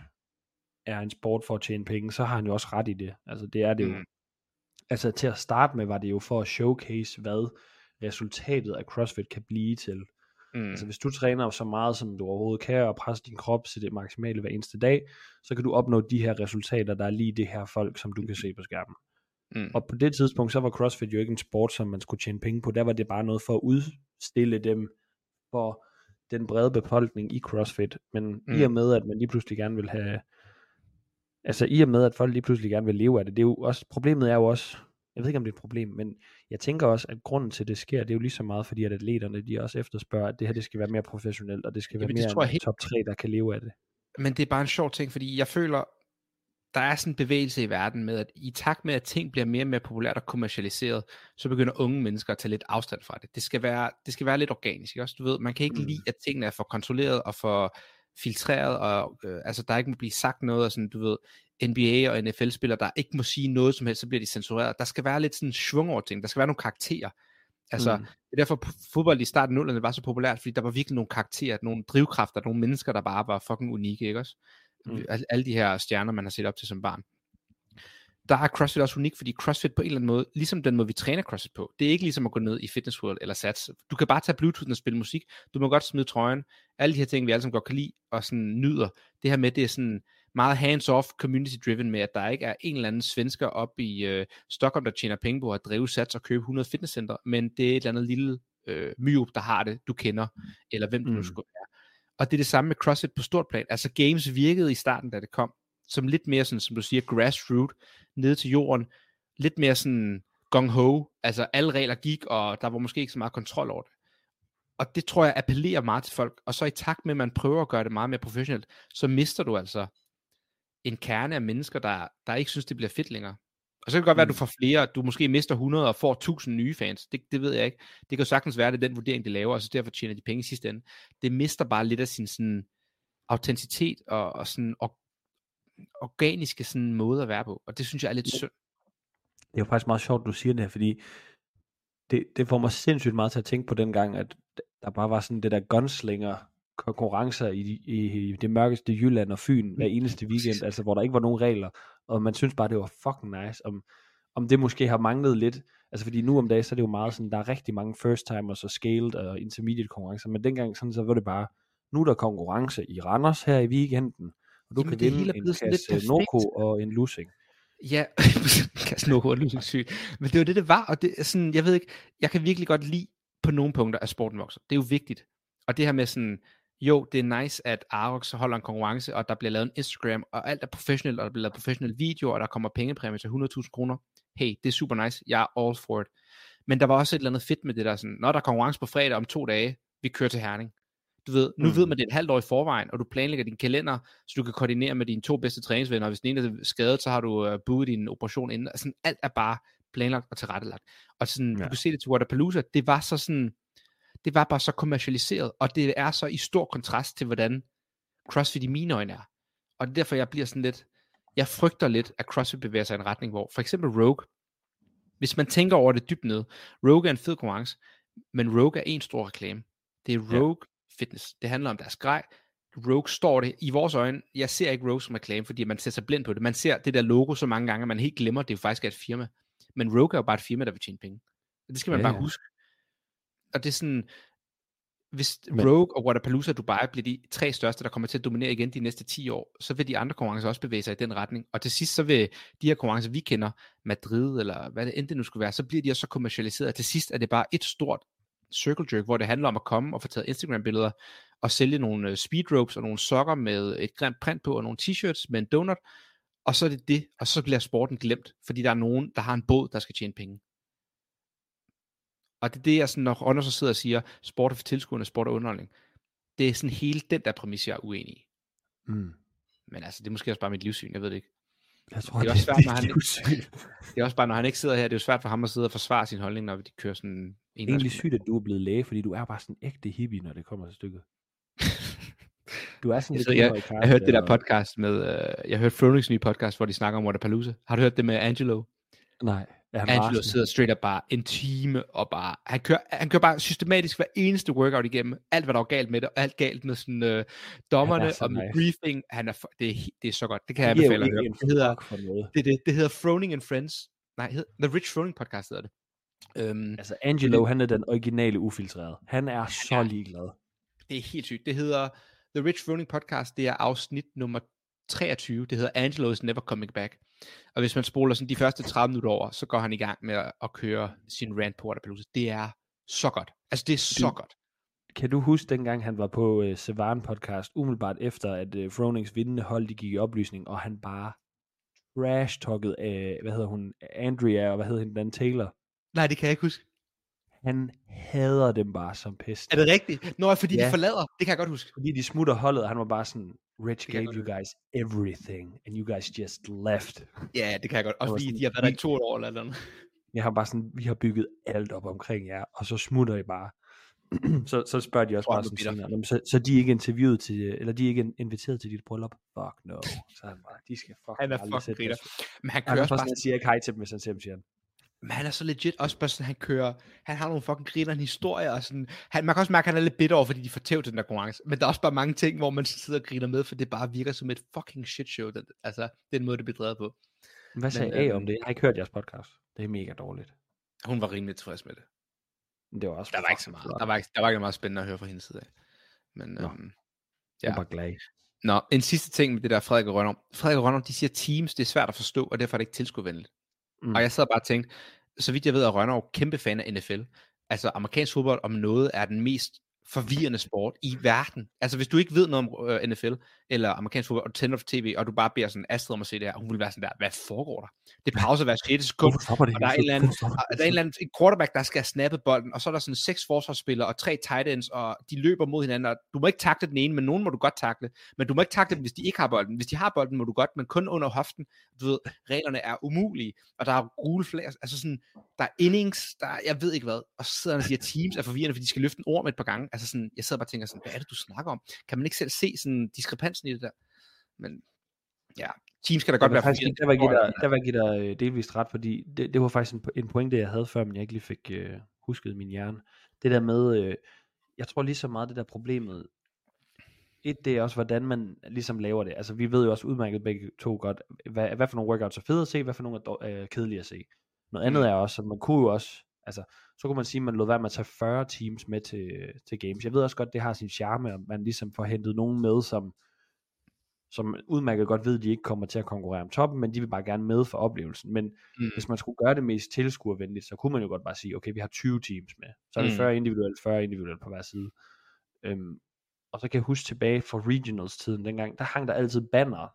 er en sport for at tjene penge, så har han jo også ret i det. Altså, det er det jo.
Mm.
Altså, til at starte med var det jo for at showcase, hvad resultatet af CrossFit kan blive til. Mm. Altså hvis du træner så meget, som du overhovedet kan, og presser din krop til det maksimale hver eneste dag, så kan du opnå de her resultater, der er lige det her folk, som du kan se på skærmen. Mm. Og på det tidspunkt, så var CrossFit jo ikke en sport, som man skulle tjene penge på. Der var det bare noget for at udstille dem for den brede befolkning i CrossFit. Men mm. i og med, at man lige pludselig gerne vil have... Altså i og med, at folk lige pludselig gerne vil leve af det, det er jo også, problemet er jo også, jeg ved ikke om det er et problem, men jeg tænker også, at grunden til, at det sker, det er jo lige så meget, fordi at atleterne, de også efterspørger, at det her, det skal være mere professionelt, og det skal Jamen, være mere tror jeg helt... top 3, der kan leve af det.
Men det er bare en sjov ting, fordi jeg føler, der er sådan en bevægelse i verden med, at i takt med, at ting bliver mere og mere populært og kommercialiseret, så begynder unge mennesker at tage lidt afstand fra det. Det skal være, det skal være lidt organisk, ikke også? Du ved, man kan ikke mm. lide, at tingene er for kontrolleret og for filtreret, og øh, altså der ikke må blive sagt noget, og sådan, du ved, NBA og NFL-spillere, der ikke må sige noget som helst, så bliver de censureret. Der skal være lidt sådan svung over ting, der skal være nogle karakterer. Altså, mm. det er derfor fodbold i starten af 0'erne var så populært, fordi der var virkelig nogle karakterer, nogle drivkræfter, nogle mennesker, der bare var fucking unikke, ikke også? Mm. Alle de her stjerner, man har set op til som barn. Der er CrossFit også unik, fordi CrossFit på en eller anden måde, ligesom den måde, vi træner CrossFit på, det er ikke ligesom at gå ned i Fitness World eller Sats. Du kan bare tage Bluetooth og spille musik. Du må godt smide trøjen. Alle de her ting, vi alle sammen godt kan lide og sådan nyder. Det her med, det er sådan meget hands-off, community-driven med, at der ikke er en eller anden svensker op i øh, Stockholm, der tjener penge på at drive Sats og købe 100 fitnesscenter, men det er et eller andet lille øh, myop, der har det, du kender, eller hvem du mm. nu skulle være. Og det er det samme med CrossFit på stort plan. Altså games virkede i starten, da det kom, som lidt mere sådan, som du siger, grassroot, nede til jorden, lidt mere sådan gung-ho, altså alle regler gik, og der var måske ikke så meget kontrol over det. Og det tror jeg appellerer meget til folk, og så i takt med, at man prøver at gøre det meget mere professionelt, så mister du altså en kerne af mennesker, der, der ikke synes, det bliver fedt længere. Og så kan det godt være, at du mm. får flere, du måske mister 100 og får 1000 nye fans. Det, det ved jeg ikke. Det kan jo sagtens være, at det er den vurdering, de laver, og så derfor tjener de penge i sidste ende. Det mister bare lidt af sin sådan, autenticitet og, og sådan og, organiske sådan måde at være på. Og det synes jeg er lidt synd.
Det er jo faktisk meget sjovt, du siger det her, fordi det, det får mig sindssygt meget til at tænke på den gang, at der bare var sådan det der gunslinger konkurrencer i, i, i det mørkeste Jylland og Fyn hver eneste weekend, altså hvor der ikke var nogen regler, og man synes bare, det var fucking nice, om, om det måske har manglet lidt, altså fordi nu om dagen, så er det jo meget sådan, der er rigtig mange first timers og scaled og intermediate konkurrencer, men dengang sådan, så var det bare, nu er der konkurrence i Randers her i weekenden, og du Jamen, kan vinde en kasse Noko og en Lusing.
Ja, kasse Noko og Lusing sygt. Men det var det, det var, og det er sådan, jeg ved ikke, jeg kan virkelig godt lide på nogle punkter, at sporten vokser. Det er jo vigtigt. Og det her med sådan, jo, det er nice, at Arox holder en konkurrence, og der bliver lavet en Instagram, og alt er professionelt, og der bliver lavet professionelle videoer, og der kommer pengepræmie til 100.000 kroner. Hey, det er super nice, jeg er all for it. Men der var også et eller andet fedt med det der, sådan, når der er konkurrence på fredag om to dage, vi kører til Herning. Du ved, nu mm. ved man det et halvt år i forvejen, og du planlægger din kalender, så du kan koordinere med dine to bedste træningsvenner, og hvis den ene er skadet, så har du uh, booket din operation inden. Altså, alt er bare planlagt og tilrettelagt. Og sådan, ja. du kan se det til Waterpalooza, det var så sådan, det var bare så kommercialiseret, og det er så i stor kontrast til, hvordan CrossFit i mine øjne er. Og det er derfor, jeg bliver sådan lidt, jeg frygter lidt, at CrossFit bevæger sig i en retning, hvor for eksempel Rogue, hvis man tænker over det dybt ned, Rogue er en fed konkurrence, men Rogue er en stor reklame. Det er Rogue ja. Fitness. Det handler om deres grej. Rogue står det i vores øjne. Jeg ser ikke Rogue som reklame, fordi man ser sig blind på det. Man ser det der logo så mange gange, at man helt glemmer, at det faktisk er et firma. Men Rogue er jo bare et firma, der vil tjene penge. Det skal man ja, bare huske og det er sådan, hvis Men... Rogue og Waterpalooza og Dubai bliver de tre største, der kommer til at dominere igen de næste 10 år, så vil de andre konkurrencer også bevæge sig i den retning. Og til sidst så vil de her konkurrencer, vi kender, Madrid eller hvad det end det nu skulle være, så bliver de også så kommercialiseret, til sidst er det bare et stort circle jerk, hvor det handler om at komme og få taget Instagram-billeder og sælge nogle øh, speed ropes og nogle sokker med et grimt print på og nogle t-shirts med en donut, og så er det det, og så bliver sporten glemt, fordi der er nogen, der har en båd, der skal tjene penge. Og det er det, jeg sådan, når så sidder og siger, sport er for tilskuerne, sport er underholdning. Det er sådan hele den der præmis, jeg er uenig i. Mm. Men altså, det er måske også bare mit livssyn, jeg ved det ikke.
Jeg tror, det er, også svært, når han,
det er også bare, når han ikke sidder her, det er jo svært for ham at sidde og forsvare sin holdning, når de kører sådan en...
Det er egentlig sygt, at du er blevet læge, fordi du er bare sådan en ægte hippie, når det kommer til stykket.
Du er sådan jeg, lidt jeg, jeg, jeg hørte det der podcast med, uh, jeg hørte Fronings nye podcast, hvor de snakker om Waterpalooza. Har du hørt det med Angelo?
Nej.
Angelo sidder straight up bare en time og bare, han kører, han kører bare systematisk hver eneste workout igennem, alt hvad der var galt med det, og alt galt med sådan øh, dommerne og med nice. briefing, han er, det, er, det er så godt, det kan jeg anbefale at høre. Det hedder, det, det, det hedder Froning and Friends, nej, hedder, The Rich Froning Podcast hedder det.
Um, altså Angelo, han er den originale ufiltrerede. Han er så ligeglad.
Det er helt sygt. Det hedder The Rich Running Podcast. Det er afsnit nummer 23. Det hedder Angelo is never coming back. Og hvis man spoler sådan de første 30 minutter over, så går han i gang med at, at køre sin rant på Waterpalooza. Det er så godt. Altså, det er så
Du-
godt.
Kan du huske dengang, han var på uh, Savan podcast, umiddelbart efter, at uh, Fronings vindende hold, de gik i oplysning, og han bare trash-talkede af, hvad hedder hun, Andrea, og hvad hedder hende, Dan Taylor.
Nej, det kan jeg ikke huske.
Han hader dem bare som pest.
Er det rigtigt? Nå, fordi ja. De forlader. Det kan jeg godt huske.
Fordi de smutter holdet, og han var bare sådan, Rich gave you guys everything, and you guys just left.
Ja, det kan jeg godt. Også
var
fordi
sådan,
de har været der i to år eller noget.
Jeg har bare sådan, vi har bygget alt op omkring jer, og så smutter I bare. så, så spørger de også bare
han
sådan senere, "Nå, men så, så de er ikke interviewet til, eller de er ikke inviteret til dit bryllup? Fuck no. Så han bare, de skal fucking
Han er fucking griner. Men han
Han
kører
er
også
bare jeg siger ikke hej til dem, hvis han ser dem, siger han.
Men han er så legit også bare sådan, han kører, han har nogle fucking griner en historie, og sådan, han, man kan også mærke, at han er lidt bitter over, fordi de får tæv til den der konkurrence, men der er også bare mange ting, hvor man sidder og griner med, for det bare virker som et fucking shit show, den, altså, den måde, det bliver drevet på.
Hvad sagde
Men,
A
øhm,
om det? Jeg har ikke hørt jeres podcast. Det er mega dårligt.
Hun var rimelig tilfreds med det.
Det var også
Der var ikke så meget, der var ikke, der var ikke meget spændende at høre fra hendes side af. Men,
Nå.
øhm,
Jeg
ja.
var glad.
Nå, en sidste ting med det der Frederik og Rønner. Frederik og Rønner, de siger teams, det er svært at forstå, og derfor er det ikke tilskuervenligt.
Mm.
Og jeg sad bare og tænkte, så vidt jeg ved, er Rønner kæmpe fan af NFL. Altså, amerikansk fodbold om noget er den mest forvirrende sport i verden. Altså, hvis du ikke ved noget om øh, NFL eller amerikansk fodbold, og du tænder for tv, og du bare beder sådan Astrid om at se det her, hun vil være sådan der, hvad foregår der? Det pauser hver 6. sekund, og der er en eller anden, der er en eller anden en quarterback, der skal snappe bolden, og så er der sådan seks forsvarsspillere og tre tight ends, og de løber mod hinanden, og du må ikke takle den ene, men nogen må du godt takle, men du må ikke takle dem, hvis de ikke har bolden. Hvis de har bolden, må du godt, men kun under hoften. Du ved, reglerne er umulige, og der er gule flag, altså sådan, der er innings, der er, jeg ved ikke hvad, og så sidder han og siger, teams er forvirrende, fordi de skal løfte en ord med et par gange. Altså sådan, jeg sidder bare og tænker sådan, hvad er det, du snakker om? Kan man ikke selv se sådan diskrepansen i det der? Men ja, teams kan da godt
der
være
faktisk, der var jeg dig, der var give dig øh, delvist ret, fordi det, det var faktisk en, en pointe, jeg havde før, men jeg ikke lige fik øh, husket min hjerne. Det der med, øh, jeg tror lige så meget det der problemet, et det er også, hvordan man ligesom laver det. Altså vi ved jo også udmærket begge to godt, hvad, hvad for nogle workouts er fede at se, hvad for nogle er øh, kedelige at se. Noget andet
Mm.
er også, at man kunne jo også, altså så kunne man sige, at man lod være med at tage 40 teams med til, til games. Jeg ved også godt, det har sin charme, at man ligesom får hentet nogen med, som, som udmærket godt ved, at de ikke kommer til at konkurrere om toppen, men de vil bare gerne med for oplevelsen. Men
Mm.
hvis man skulle gøre det mest tilskuervenligt, så kunne man jo godt bare sige, okay, vi har 20 teams med. Så er det
Mm.
40 individuelt, 40 individuelt på hver side. Øhm, og så kan jeg huske tilbage fra regionals-tiden dengang, der hang der altid banner,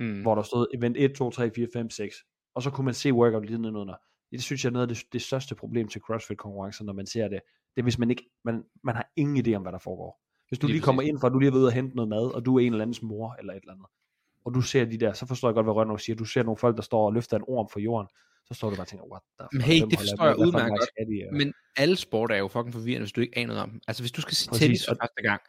Mm.
hvor der stod event 1, 2, 3, 4, 5, 6. Og så kunne man se workout lige nedenunder. Det synes jeg er noget af det, det største problem til CrossFit-konkurrencer, når man ser det. Det er, hvis man ikke, man, man har ingen idé om, hvad der foregår. Hvis du
Lige
lige, kommer ind for, at du lige har været ude og hente noget mad, og du er en eller andens mor, eller et eller andet, og du ser de der, så forstår jeg godt, hvad Rønner siger. Du ser nogle folk, der står og løfter en orm for jorden, så står du bare og tænker, what the fuck,
hey, det forstår jeg udmærket godt. Men alle sport er jo fucking forvirrende, hvis du ikke aner noget om dem. Altså hvis du skal se tennis for første gang,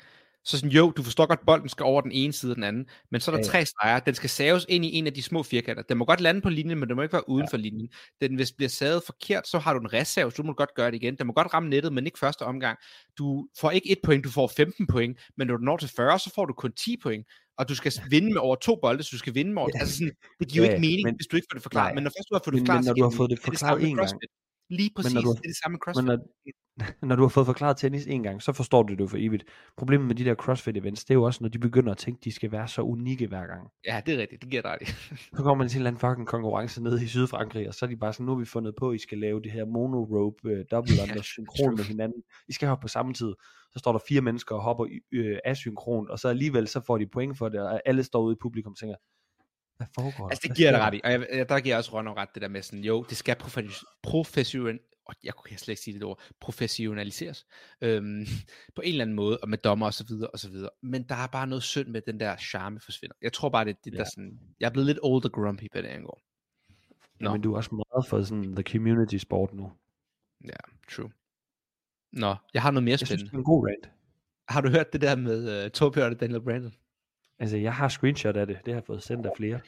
så sådan, jo, du forstår godt, bolden skal over den ene side og den anden, men så er der
Ja,
tre streger, den skal saves ind i en af de små firkanter. Den må godt lande på linjen, men den må ikke være uden
Ja.
for linjen. Den, hvis bliver savet forkert, så har du en restsav, så du må godt gøre det igen. Den må godt ramme nettet, men ikke første omgang. Du får ikke et point, du får 15 point, men når du når til 40, så får du kun 10 point, og du skal vinde med over to bolde, så du skal vinde med over...
Ja.
Altså sådan, det giver jo
Ja,
ikke mening,
men-
hvis du ikke får det forklaret.
nej.
Men når først du har fået det forklaret,
men når du har fået det forklaret en gang.
CrossFit. Lige præcis,
når du
det er det samme med
Men
CrossFit.
når, når du har fået forklaret tennis en gang, så forstår du det jo for evigt. Problemet med de der CrossFit events, det er jo også, når de begynder at tænke, at de skal være så unikke hver gang.
Ja, det er rigtigt, det giver dig ret i.
Så kommer man til en eller anden fucking konkurrence nede i Sydfrankrig, og så er de bare sådan, nu har vi fundet på, at I skal lave det her monorope uh, double under synkron med hinanden. I skal hoppe på samme tid. Så står der fire mennesker og hopper uh, asynkron, og så alligevel så får de point for det, og alle står ude i publikum og tænker, hvad foregår der?
Altså, det
Hvad
giver jeg ret i. Og jeg, jeg- der giver jeg også Rønner ret, det der med sådan, jo, det skal profession, og jeg kunne slet ikke sige det ord, professionaliseres øhm, på en eller anden måde, og med dommer og så videre og så videre. Men der er bare noget synd med, den der charme forsvinder. Jeg tror bare, det det, der
Ja.
sådan, jeg er blevet lidt old og grumpy på det angår.
Ja,
Nå.
men du er også meget for sådan the community sport nu.
Ja, true. Nå, jeg har noget mere
Jeg synes,
spændende.
det er en god rant.
Har du hørt det der med uh, Torbjørn og Daniel Brandon?
Altså, jeg har screenshot af det. Det har jeg fået sendt af flere.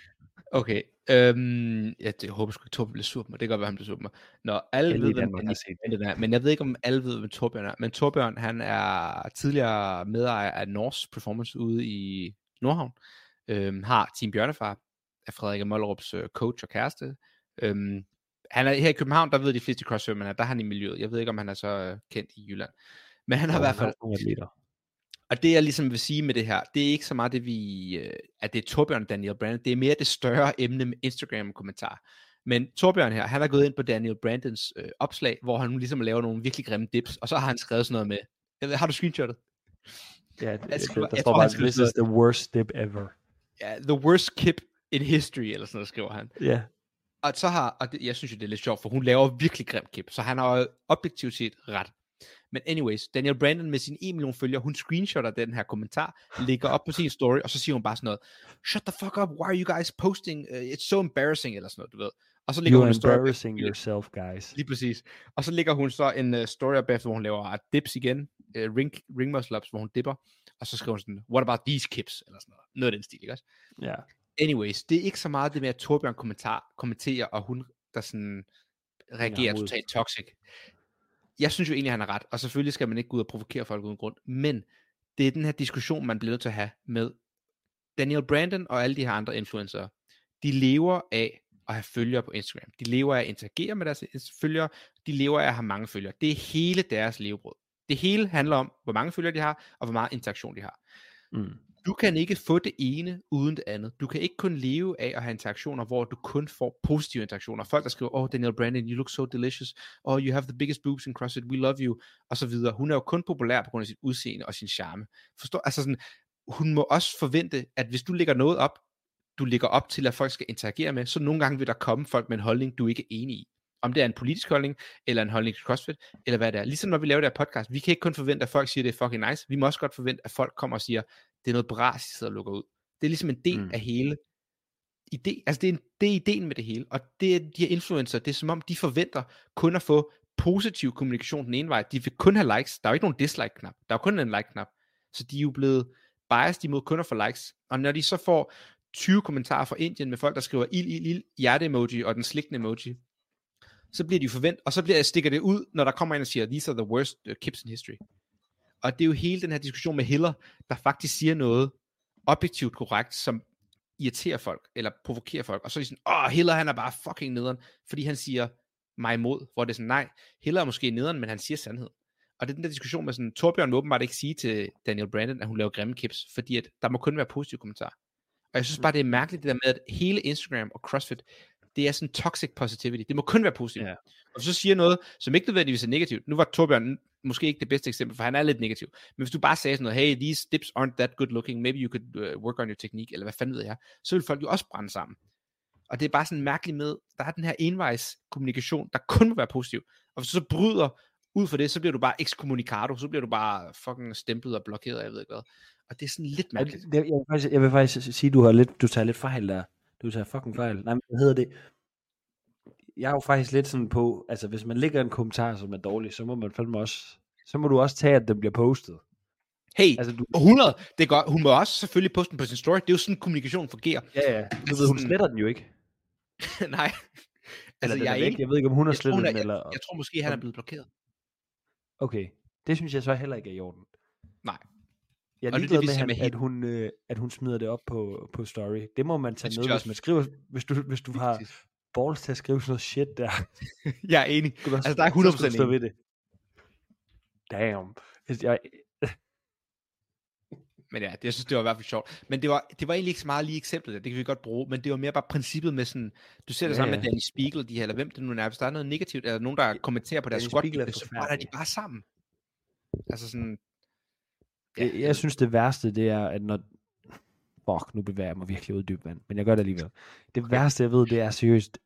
Okay. Øhm, ja, det, jeg håber sgu ikke, Torbjørn bliver sur på mig. Det kan godt være, han bliver sur på mig. Nå, alle
Alle
ved, hvem
Danmark
Brandon er, men jeg ved ikke, om alle ved, hvem Torbjørn er. Men Torbjørn, han er tidligere medejer af Norse Performance ude i Nordhavn. Øhm, har Team Bjørnefar af Frederik Mollerups øh, coach og kæreste. Øhm, han er her i København, der ved de fleste crossfit, men der er han i miljøet. Jeg ved ikke, om han er så øh, kendt i Jylland. Men han har i hvert fald. Og det jeg ligesom vil sige med det her, det er ikke så meget det vi, øh, at det er Torbjørn Daniel Brandon, det er mere det større emne med Instagram kommentar. Men Torbjørn her, han er gået ind på Daniel Brandons øh, opslag, hvor han ligesom laver nogle virkelig grimme dips, og så har han skrevet sådan noget med, jeg ved, har du screenshotet?
Ja, det,
Jeg skriver-
der
jeg
står bare, this is the worst dip ever.
Ja, the worst kip in history, eller sådan noget, skriver han.
Ja,
Og så har, og det, jeg synes jo, det er lidt sjovt, for hun laver virkelig grim kip, så han har jo objektivt set ret. Men anyways, Daniel Brandon med sine 1 million følgere, hun screenshotter den her kommentar, lægger op på sin story, og så siger hun bare sådan noget, shut the fuck up, why are you guys posting, uh, it's so embarrassing, eller sådan noget, du ved. Og så lægger
you're
hun en story,
embarrassing yourself, guys.
lige præcis. Og så lægger hun så en uh, story op efter, hvor hun laver dips igen, uh, ring, ring muscle ups, hvor hun dipper, og så skriver hun sådan, what about these kips, eller sådan noget. Noget af den stil, ikke også?
Ja.
Anyways, det er ikke så meget det med, at Torbjørn kommentar, kommenterer, og hun der sådan reagerer
mod.
totalt toxic. Jeg synes jo egentlig, han har ret, og selvfølgelig skal man ikke gå ud og provokere folk uden grund, men det er den her diskussion, man bliver nødt til at have med Daniel Brandon og alle de her andre influencer. De lever af at have følgere på Instagram. De lever af at interagere med deres følgere. De lever af at have mange følgere. Det er hele deres levebrød. Det hele handler om, hvor mange følgere de har, og hvor meget interaktion de har.
Mm.
Du kan ikke få det ene uden det andet. Du kan ikke kun leve af at have interaktioner, hvor du kun får positive interaktioner. Folk, der skriver, oh, Daniel Brandon, you look so delicious. Oh, you have the biggest boobs in CrossFit. We love you. Og så videre. Hun er jo kun populær på grund af sit udseende og sin charme. Forstår? Altså sådan, hun må også forvente, at hvis du lægger noget op, du lægger op til, at folk skal interagere med, så nogle gange vil der komme folk med en holdning, du ikke er enig i. Om det er en politisk holdning, eller en holdning til CrossFit, eller hvad det er. Ligesom når vi laver det her podcast, vi kan ikke kun forvente, at folk siger, det er fucking nice. Vi må også godt forvente, at folk kommer og siger, det er noget bras, I sidder og lukker ud. Det er ligesom en del
Mm.
af hele idé, altså det er, en, det er ideen med det hele, og det er de her influencer, det er som om, de forventer kun at få positiv kommunikation den ene vej, de vil kun have likes, der er jo ikke nogen dislike-knap, der er jo kun en like-knap, så de er jo blevet biased imod kun at få likes, og når de så får 20 kommentarer fra Indien med folk, der skriver ild, ild, ild, hjerte-emoji og den slikkende emoji, så bliver de jo forvent, og så bliver, stikker det ud, når der kommer en og siger, these are the worst uh, kips in history. Og det er jo hele den her diskussion med Hiller, der faktisk siger noget objektivt korrekt, som irriterer folk, eller provokerer folk, og så er de sådan, åh, Hiller han er bare fucking nederen, fordi han siger mig imod, hvor det er sådan, nej, Hiller er måske nederen, men han siger sandhed. Og det er den der diskussion med sådan, Torbjørn må åbenbart ikke sige til Daniel Brandon, at hun laver grimme kips, fordi at der må kun være positive kommentarer. Og jeg synes bare, det er mærkeligt det der med, at hele Instagram og CrossFit, det er sådan toxic positivity. Det må kun være positivt.
Ja.
Ja. Og så siger noget, som ikke nødvendigvis er negativt. Nu var Torbjørn måske ikke det bedste eksempel, for han er lidt negativ. Men hvis du bare sagde sådan noget, hey, these dips aren't that good looking, maybe you could uh, work on your technique, eller hvad fanden ved jeg, så vil folk jo også brænde sammen. Og det er bare sådan mærkeligt med, der er den her envejs kommunikation, der kun må være positiv. Og hvis du så bryder ud for det, så bliver du bare excommunicado, så bliver du bare fucking stemplet og blokeret, jeg ved ikke hvad. Og det er sådan lidt mærkeligt.
det, jeg, vil faktisk, jeg vil faktisk sige, du har lidt, du tager lidt fejl der. Du tager fucking fejl. Nej, men hvad hedder det? Jeg er jo faktisk lidt sådan på, altså hvis man lægger en kommentar, som er dårlig, så må man fandme også, så må du også tage, at den bliver postet.
Hey,
Altså du,
100, det godt. Hun må også selvfølgelig poste den på sin story. Det er jo sådan, kommunikation fungerer.
ja, ja, du ved, hun sletter den jo ikke.
Nej.
Eller
Altså,
den
jeg
er
ikke,
Jeg ved ikke, om hun har
jeg
slettet den, eller...
jeg tror måske, han er blevet blokeret.
Okay, det synes jeg så heller ikke er i orden.
Nej.
Jeg er ligeglad med, han,
med
at, hun, øh, at hun smider det op på, på story. Det må man tage med,
jeg
hvis man skriver, hvis du, hvis du har balls til at skrive sådan noget shit der.
Jeg er enig.
Du
Altså, der er
så skal du
100%
stå
enig.
ved det. Damn. Jeg,
Men ja, det, jeg synes, det var i hvert fald sjovt. Men det var, det var egentlig ikke så meget lige eksemplet der, det kan vi godt bruge, men det var mere bare princippet med sådan, du ser det
Ja,
sammen
ja.
med Danny Spiegel, de her, eller hvem det nu er, hvis der er noget negativt, eller nogen, der kommenterer på deres squat,
er
så brænder de bare sammen. Altså sådan,
jeg, jeg synes, det værste, det er, at når... Fuck, nu bevæger jeg mig virkelig ud i dyb vand, men jeg gør det alligevel. Det
Okay.
værste, jeg ved, det er seriøst,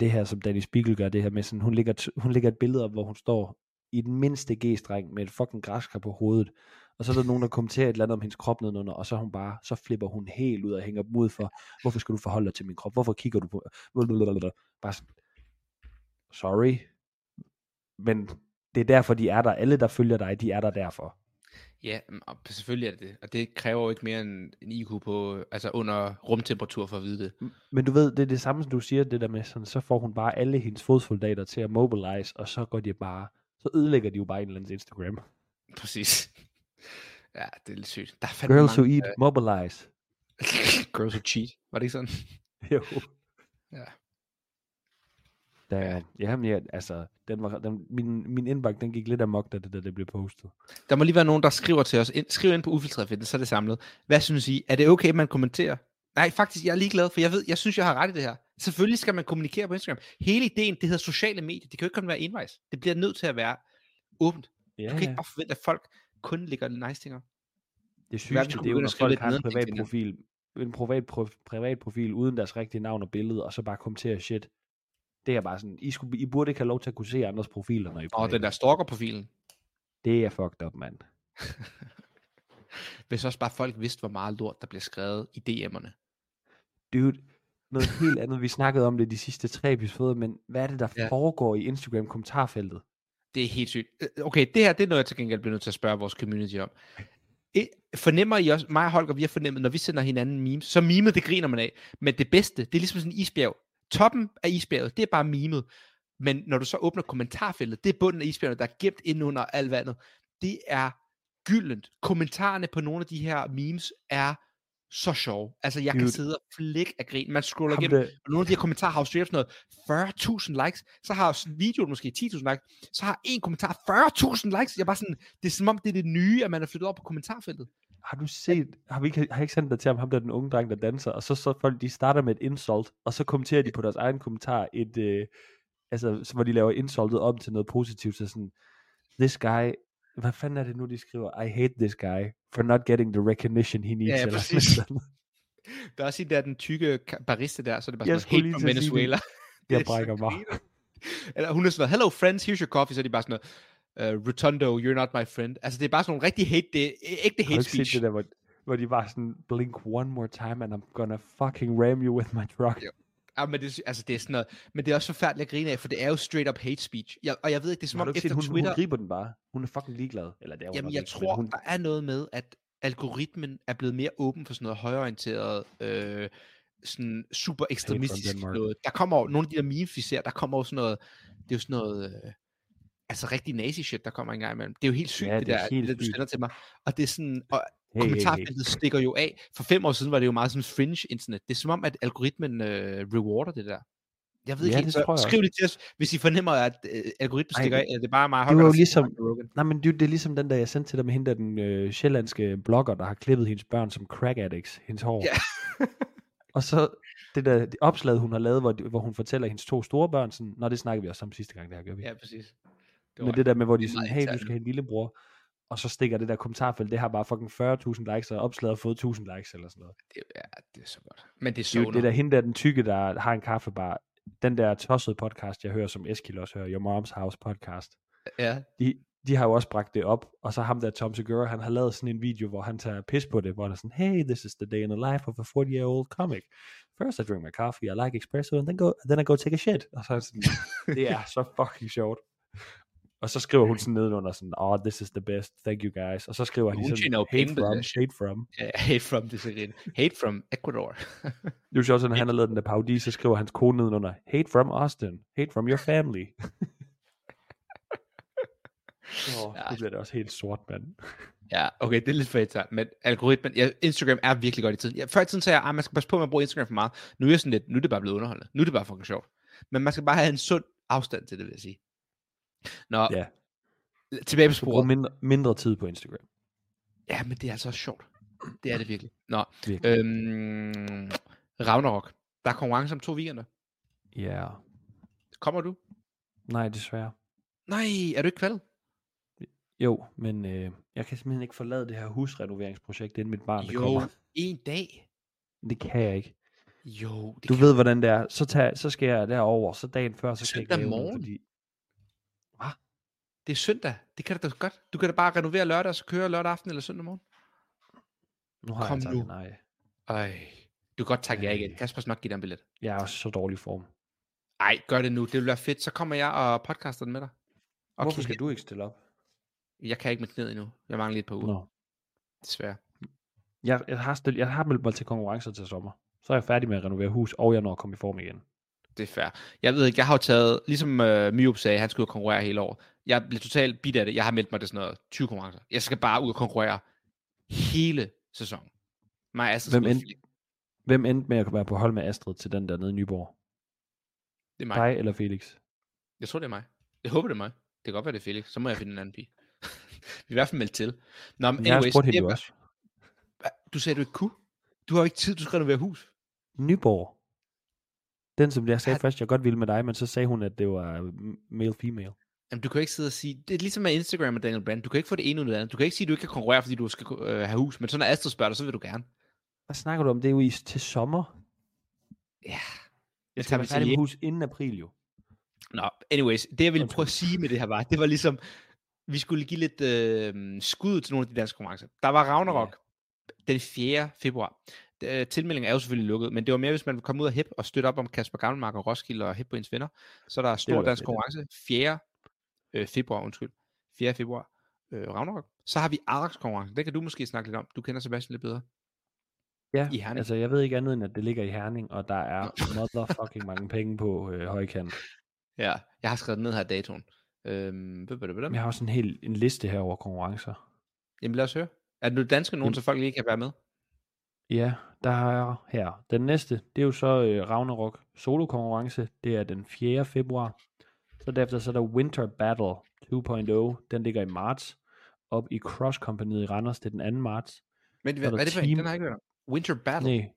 det her, som Danny Spiegel gør, det her med sådan, hun lægger, t- hun lægger et billede op, hvor hun står i den mindste G-streng med et fucking græskar på hovedet, og så er der nogen, der kommenterer et eller andet om hendes krop nedenunder, og så hun bare, så flipper hun helt ud og hænger dem ud for, hvorfor skal du forholde dig til min krop? Hvorfor kigger du på... Bare sådan, sorry, men det er derfor, de er der. Alle, der følger dig, de er der derfor.
Ja, mm, og selvfølgelig er det det, og det kræver jo ikke mere end en IQ på, altså under rumtemperatur for at vide det.
Men du ved, det er det samme, som du siger, det der med, sådan, så får hun bare alle hendes fodsoldater til at mobilize, og så går de bare, så ødelægger de jo bare en eller andens Instagram.
Præcis. Ja, det er lidt sygt. Der er fandme
Girls who
mange,
eat, mobilize.
Girls who cheat. Var det ikke sådan?
Jo.
Ja.
Der, ja. Jamen, ja, altså, den var, den, min, min indbakke, den gik lidt amok, da det, da det blev postet.
Der må lige være nogen, der skriver til os. Ind, skriv ind på Ufiltreret så er det samlet. Hvad synes I? Er det okay, at man kommenterer? Nej, faktisk, jeg er ligeglad, for jeg ved, jeg synes, jeg har ret i det her. Selvfølgelig skal man kommunikere på Instagram. Hele ideen, det hedder sociale medier. Det kan jo ikke kun være envejs. Det bliver nødt til at være åbent.
Ja,
Du kan ikke bare forvente, at folk kun lægger nice ting op.
Det
du
det er jo, når folk har en privat profil, en privat, pro, privat profil uden deres rigtige navn og billede, og så bare kommentere shit. Det er bare sådan, I, skulle, I burde ikke have lov til at kunne se andres profiler, når I
Og den der stalker-profilen.
Det er fucked up, mand.
Hvis også bare folk vidste, hvor meget lort, der bliver skrevet i DM'erne.
Dude, noget helt andet. Vi snakkede om det de sidste tre episoder, men hvad er det, der
Ja.
foregår i Instagram kommentarfeltet?
Det er helt sygt. Øh, Okay, det her, det er noget, jeg til gengæld bliver nødt til at spørge vores community om. I- Fornemmer I også, mig og Holger, vi har fornemmet, når vi sender hinanden memes, så memet, det griner man af. Men det bedste, det er ligesom sådan en isbjerg. Toppen af isbjerget, det er bare memet. Men når du så åbner kommentarfeltet, det er bunden af isbjerget, der er gemt ind under alt vandet. Det er gyldent. Kommentarerne på nogle af de her memes er så sjove. Altså, jeg kan
Dude.
sidde og flække af grin. Man scroller
Ham
igennem,
der,
og nogle af de her kommentarer har jo sådan noget 40.000 likes, så har videoen måske 10.000 likes, så har en kommentar 40.000 likes. Jeg er bare sådan, det er som om det er det nye, at man er flyttet over på kommentarfeltet.
Har du set, har vi ikke, har jeg ikke sendt dig til ham, ham der er den unge dreng, der danser, og så, så folk, de starter med et insult, og så kommenterer de på deres egen kommentar et, øh, altså, så hvor de laver insultet om til noget positivt, så sådan, this guy, hvad fanden er det nu, de skriver, I hate this guy, for not getting the recognition he needs,
Ja,
eller
præcis.
noget.
Der er også en der, den tykke barista der, så er det bare
Jeg
sådan
sige det.
Venezuela.
Jeg
er
brækker mig.
Eller hun er sådan noget, hello friends, here's your coffee, så er de bare sådan noget, uh, Rotundo, you're not my friend. Altså det er bare sådan nogle rigtig hate, det ægte hate
ikke set
speech.
det der, hvor, hvor de var sådan, blink one more time, and I'm gonna fucking ram you with my truck.
Ja. Ja, men det, altså, det er sådan noget, men det er også forfærdeligt at grine af, for det er jo straight up hate speech. Jeg, og jeg ved ikke, det er som om
ikke set,
efter
hun,
Twitter,
hun griber den bare. Hun er fucking ligeglad. Eller det er hun
Jamen, jeg
ikke,
tror,
hun,
der er noget med, at algoritmen er blevet mere åben for sådan noget højorienteret, øh, sådan super ekstremistisk noget. Der kommer jo, nogle af de der memes, vi ser, der kommer jo sådan noget, det er jo sådan noget, øh, altså rigtig nazi-shit, der kommer en gang imellem. Det er jo helt sygt,
Ja,
det,
det er
der,
helt
det du sender til mig. Og det er sådan, og
hey, hey, hey.
kommentarfeltet stikker jo af. For fem år siden var det jo meget sådan fringe internet. Det er som om, at algoritmen øh, rewarder det der. Jeg ved ikke
Ja,
helt,
det tror jeg
skriv lige til os, hvis I fornemmer, at øh, algoritmen stikker af, det er bare mig,
det var jo ligesom-. Nej, men det, det er ligesom den der, jeg sendte til dig med hende der, den øh, sjællandske blogger, der har klippet hendes børn som crack addicts, hendes hår.
Ja.
og så det der det opslag, hun har lavet, hvor, hvor hun fortæller hendes to store børn, sådan, Nå, det snakkede vi også om sidste gang, det her gør vi.
Ja, præcis.
Men det der med, hvor de
det
sådan, hey, du skal have en lillebror, og så stikker det der kommentarfelt, det har bare fucking 40.000 likes, og opslaget har fået 1000 likes eller sådan noget.
Det, ja, det er så godt. Men det er
Det
så
jo det der hende der, den tykke, der har en kaffebar, den der tossede podcast, jeg hører, som Eskil også hører, Your Mom's House podcast,
Ja,
de, de har jo også bragt det op, og så ham der Tom Segura, han har lavet sådan en video, hvor han tager pis på det, hvor han er sådan, hey, this is the day in the life of a 40-year-old comic. First I drink my coffee, I like espresso, and then, go, then I go take a shit. Og så er sådan, det er så fucking sjovt. Og så skriver hun sådan nedenunder sådan, oh, this is the best, thank you guys. Og så skriver han
Hun jo
sådan, hate
penge det
from, hate from.
hate from, det er. Hate from Ecuador.
Det er jo sjovt, når han har lavet den der parodi, så skriver hans kone nedenunder, hate from Austin, hate from your family. oh,
Ja.
det bliver det også helt sort, mand.
ja, okay, det er lidt for internt, men algoritmen, ja, Instagram er virkelig godt i tiden. Ja, før i tiden sagde jeg, at man skal passe på med at bruge Instagram for meget. Nu er jeg sådan lidt, nu er det bare blevet underholdende. Nu er det bare fucking sjovt. Men man skal bare have en sund afstand til det, vil jeg sige. Nå,
Ja,
tilbage på sporet.
mindre, mindre tid på Instagram.
Ja, men det er altså også sjovt. Det er det virkelig. Nå,
Virkelig.
øhm, Ragnarok. Der er konkurrence om to weekender.
Ja, yeah.
Kommer du?
nej, desværre.
Nej, er du ikke kvalget?
Jo, men øh, jeg kan simpelthen ikke forlade det her husrenoveringsprojekt, inden mit barn
Jo,
kommer.
en dag.
Det kan jeg ikke.
Jo, det
Du
kan
ved, hvordan det er. Så, tag, så skal jeg derover, så dagen før, så skal jeg
Søndag
ikke lave noget,
morgen?
fordi...
Det er søndag. Det kan du da godt. Du kan da bare renovere lørdag, og så køre lørdag aften eller søndag morgen.
Nu har
Kom
jeg sagt
nu.
nej.
Ej. Du kan godt takke ja
Ej.
igen. Kasper skal nok give dig en billet.
Jeg er også så dårlig form.
Ej, gør det nu. Det vil være fedt. Så kommer jeg og podcaster den med dig. Okay.
Hvorfor skal du ikke stille op?
Jeg kan ikke med knæet endnu. Jeg mangler lige et par uger.
Nå.
Desværre.
Jeg, jeg, har stillet, jeg har meldt mig til konkurrencer til sommer. Så er jeg færdig med at renovere hus, og jeg når at komme i form igen.
Det er fair. Jeg ved ikke, jeg har jo taget, ligesom uh, Myup sagde, han skulle konkurrere hele år. Jeg blev totalt bit af det. Jeg har meldt mig til sådan noget 20 konkurrencer. Jeg skal bare ud og konkurrere hele sæsonen. Mig Astrid
Hvem
flikke.
Hvem endte med at være på hold med Astrid til den der nede i Nyborg?
Det er mig.
Dig eller Felix?
Jeg tror, det er mig. Jeg håber, det er mig. Det kan godt være, det er Felix. Så må jeg finde en anden pige. Vi er i hvert fald meldt til. Nå, men
Jeg har
anyways,
spurgt hende også.
Du sagde, du ikke kunne. Du har jo ikke tid, du skal renovere hus.
Nyborg. Den, som jeg sagde
Har-
først, jeg godt ville med dig, men så sagde hun, at det var male-female.
Jamen, du kan jo ikke sidde og sige, det er ligesom med Instagram og Daniel Brand, du kan ikke få det ene ud af det andet. Du kan ikke sige, at du ikke kan konkurrere, fordi du skal øh, have hus, men så når Astrid spørger dig, så vil du gerne.
Hvad snakker du om? Det er jo i, til sommer.
Ja.
Jeg
Jeg
skal
tager til
færdig med hus inden april jo.
Nå, anyways, det jeg ville prøve at sige med det her var, det var ligesom, vi skulle give lidt øh, skud til nogle af de danske konkurrencer. Der var Ragnarok den 4. februar. Øh, Tilmeldingen er jo selvfølgelig lukket, men det var mere, hvis man vil komme ud og hep og støtte op om Kasper Gammelmark og Roskilde og hep på ens venner. Så der er stor dansk konkurrence 4. Øh, februar, undskyld. 4. februar. Øh, Ragnarok. Så har vi Ajax konkurrence. Det kan du måske snakke lidt om. Du kender Sebastian lidt bedre.
Ja,
I Herning.
altså jeg ved ikke andet end, at det ligger i Herning, og der er motherfucking mange penge på øh, højkant.
Ja, jeg har skrevet ned her datoen. Øhm.
Jeg har også en hel en liste her over konkurrencer.
Jamen lad os høre. Er det danske nogen,
Jamen-
så folk lige kan være med?
Ja, der er her. Den næste, det er jo så øh, Ragnarok solo konkurrence. Det er den 4. februar. Så derefter så er der Winter Battle 2.0. Den ligger i marts. Op i Cross Company i Randers. Det er den 2. marts.
Men hvad, hvad er det for en?
team-
Den har jeg ikke hørt. Winter Battle.
Nej,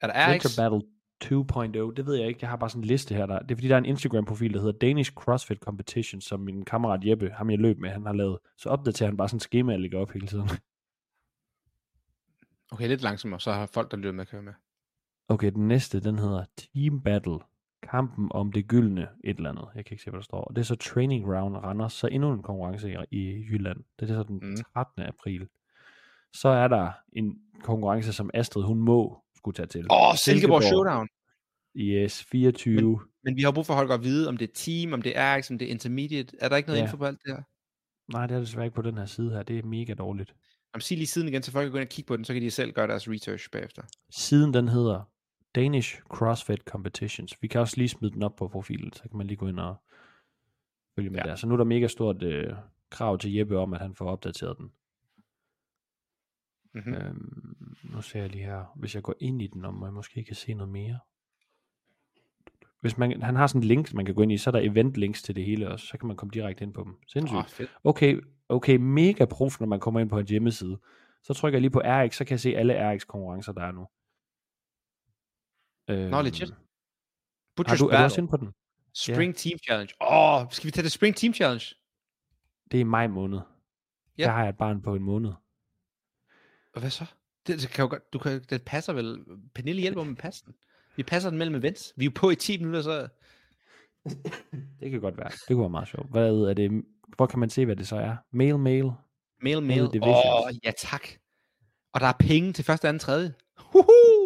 Er der?
Winter Battle 2.0, det ved jeg ikke. Jeg har bare sådan en liste her. Der. Det er fordi, der er en Instagram-profil, der hedder Danish CrossFit Competition, som min kammerat Jeppe, ham jeg løb med, han har lavet. Så opdaterer han bare sådan et schema, jeg lægger op hele tiden.
Okay, lidt langsommere, så har folk, der lytter med, køre med.
Okay, den næste, den hedder Team Battle. Kampen om det gyldne et eller andet. Jeg kan ikke se, hvad der står. Og det er så Training Ground Randers. Så endnu en konkurrence i, i Jylland. Det er så den
Mm.
13. april. Så er der en konkurrence, som Astrid, hun må skulle tage til.
Åh, oh, Silkeborg Showdown.
Yes, 24.
Men vi har brug for Holger at vide, om det er team, om det er RX, om det er intermediate. Er der ikke noget
Ja.
info på alt det her?
Nej, det er desværre ikke på den her side her. Det er mega dårligt.
Jamen, sig lige siden igen, så folk kan gå ind og kigge på den, så kan de selv gøre deres research bagefter.
Siden den hedder Danish CrossFit Competitions. Vi kan også lige smide den op på profilen, så kan man lige gå ind og følge med
Ja.
der. Så nu er der mega stort øh, krav til Jeppe om, at han får opdateret den.
Mm-hmm.
Mm. Øhm, nu ser jeg lige her, hvis jeg går ind i den, om jeg måske kan se noget mere. Hvis man, han har sådan en link, man kan gå ind i, så er der event links til det hele også, så kan man komme direkte ind på dem. Sindssygt.
Oh, fedt.
Okay, okay, mega prof, når man kommer ind på en hjemmeside. Så trykker jeg lige på RX, så kan jeg se alle RX konkurrencer, der er nu. Øhm,
Nå, legit.
Har
Butchers
du, er du også inde på den?
Spring Team Challenge. Åh, oh, skal vi tage det Spring Team Challenge?
Det er i maj måned.
Ja.
Der har jeg et barn på en måned.
Og hvad så? Det, det kan jo godt, du kan, det passer vel. Pernille hjælper med at passe den. Vi passer den mellem events. Vi er jo på i 10 minutter, så...
Det kan godt være. Det kunne være meget sjovt. Hvad er det? Hvor kan man se, hvad det så er? Mail, mail.
Mail,
Mail.
Åh, oh, ja tak. Og der er penge til første, anden, tredje. Huhu!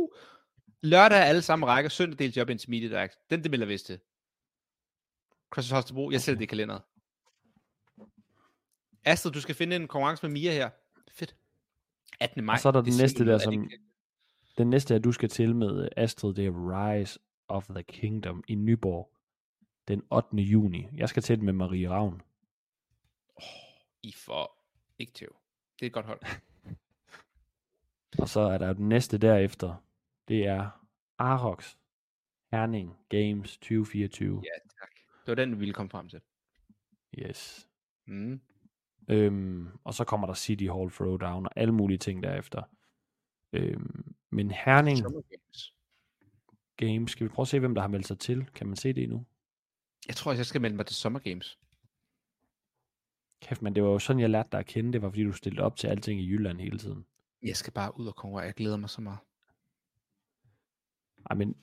Lørdag er alle sammen rækker, søndag del job intermediate act. Den det melder vist til. CrossFit Holstebro, jeg sætter det i kalenderet. Astrid, du skal finde en konkurrence med Mia her. Fedt. 18. maj.
Og så er der den næste der,
er
som- Den næste, at du skal til med Astrid, det er Rise of the Kingdom i Nyborg. Den 8. juni. Jeg skal til med Marie Ravn.
I får ikke tæv. Det er et godt hold.
Og så er der den næste derefter. Det er Arox Herning Games 2024.
Ja, tak. Det var den, vi ville komme frem til.
Yes.
Mm.
Øhm, og så kommer der City Hall Throwdown og alle mulige ting derefter. Øhm, men Herning
Games.
Games, skal vi prøve at se, hvem der har meldt sig til? Kan man se det endnu?
Jeg tror, jeg skal melde mig til Summer Games.
Kæft, men det var jo sådan, jeg lærte dig at kende. Det var, fordi du stillede op til alting i Jylland hele tiden.
Jeg skal bare ud og konkurrere. Jeg glæder mig så meget.
Ej, men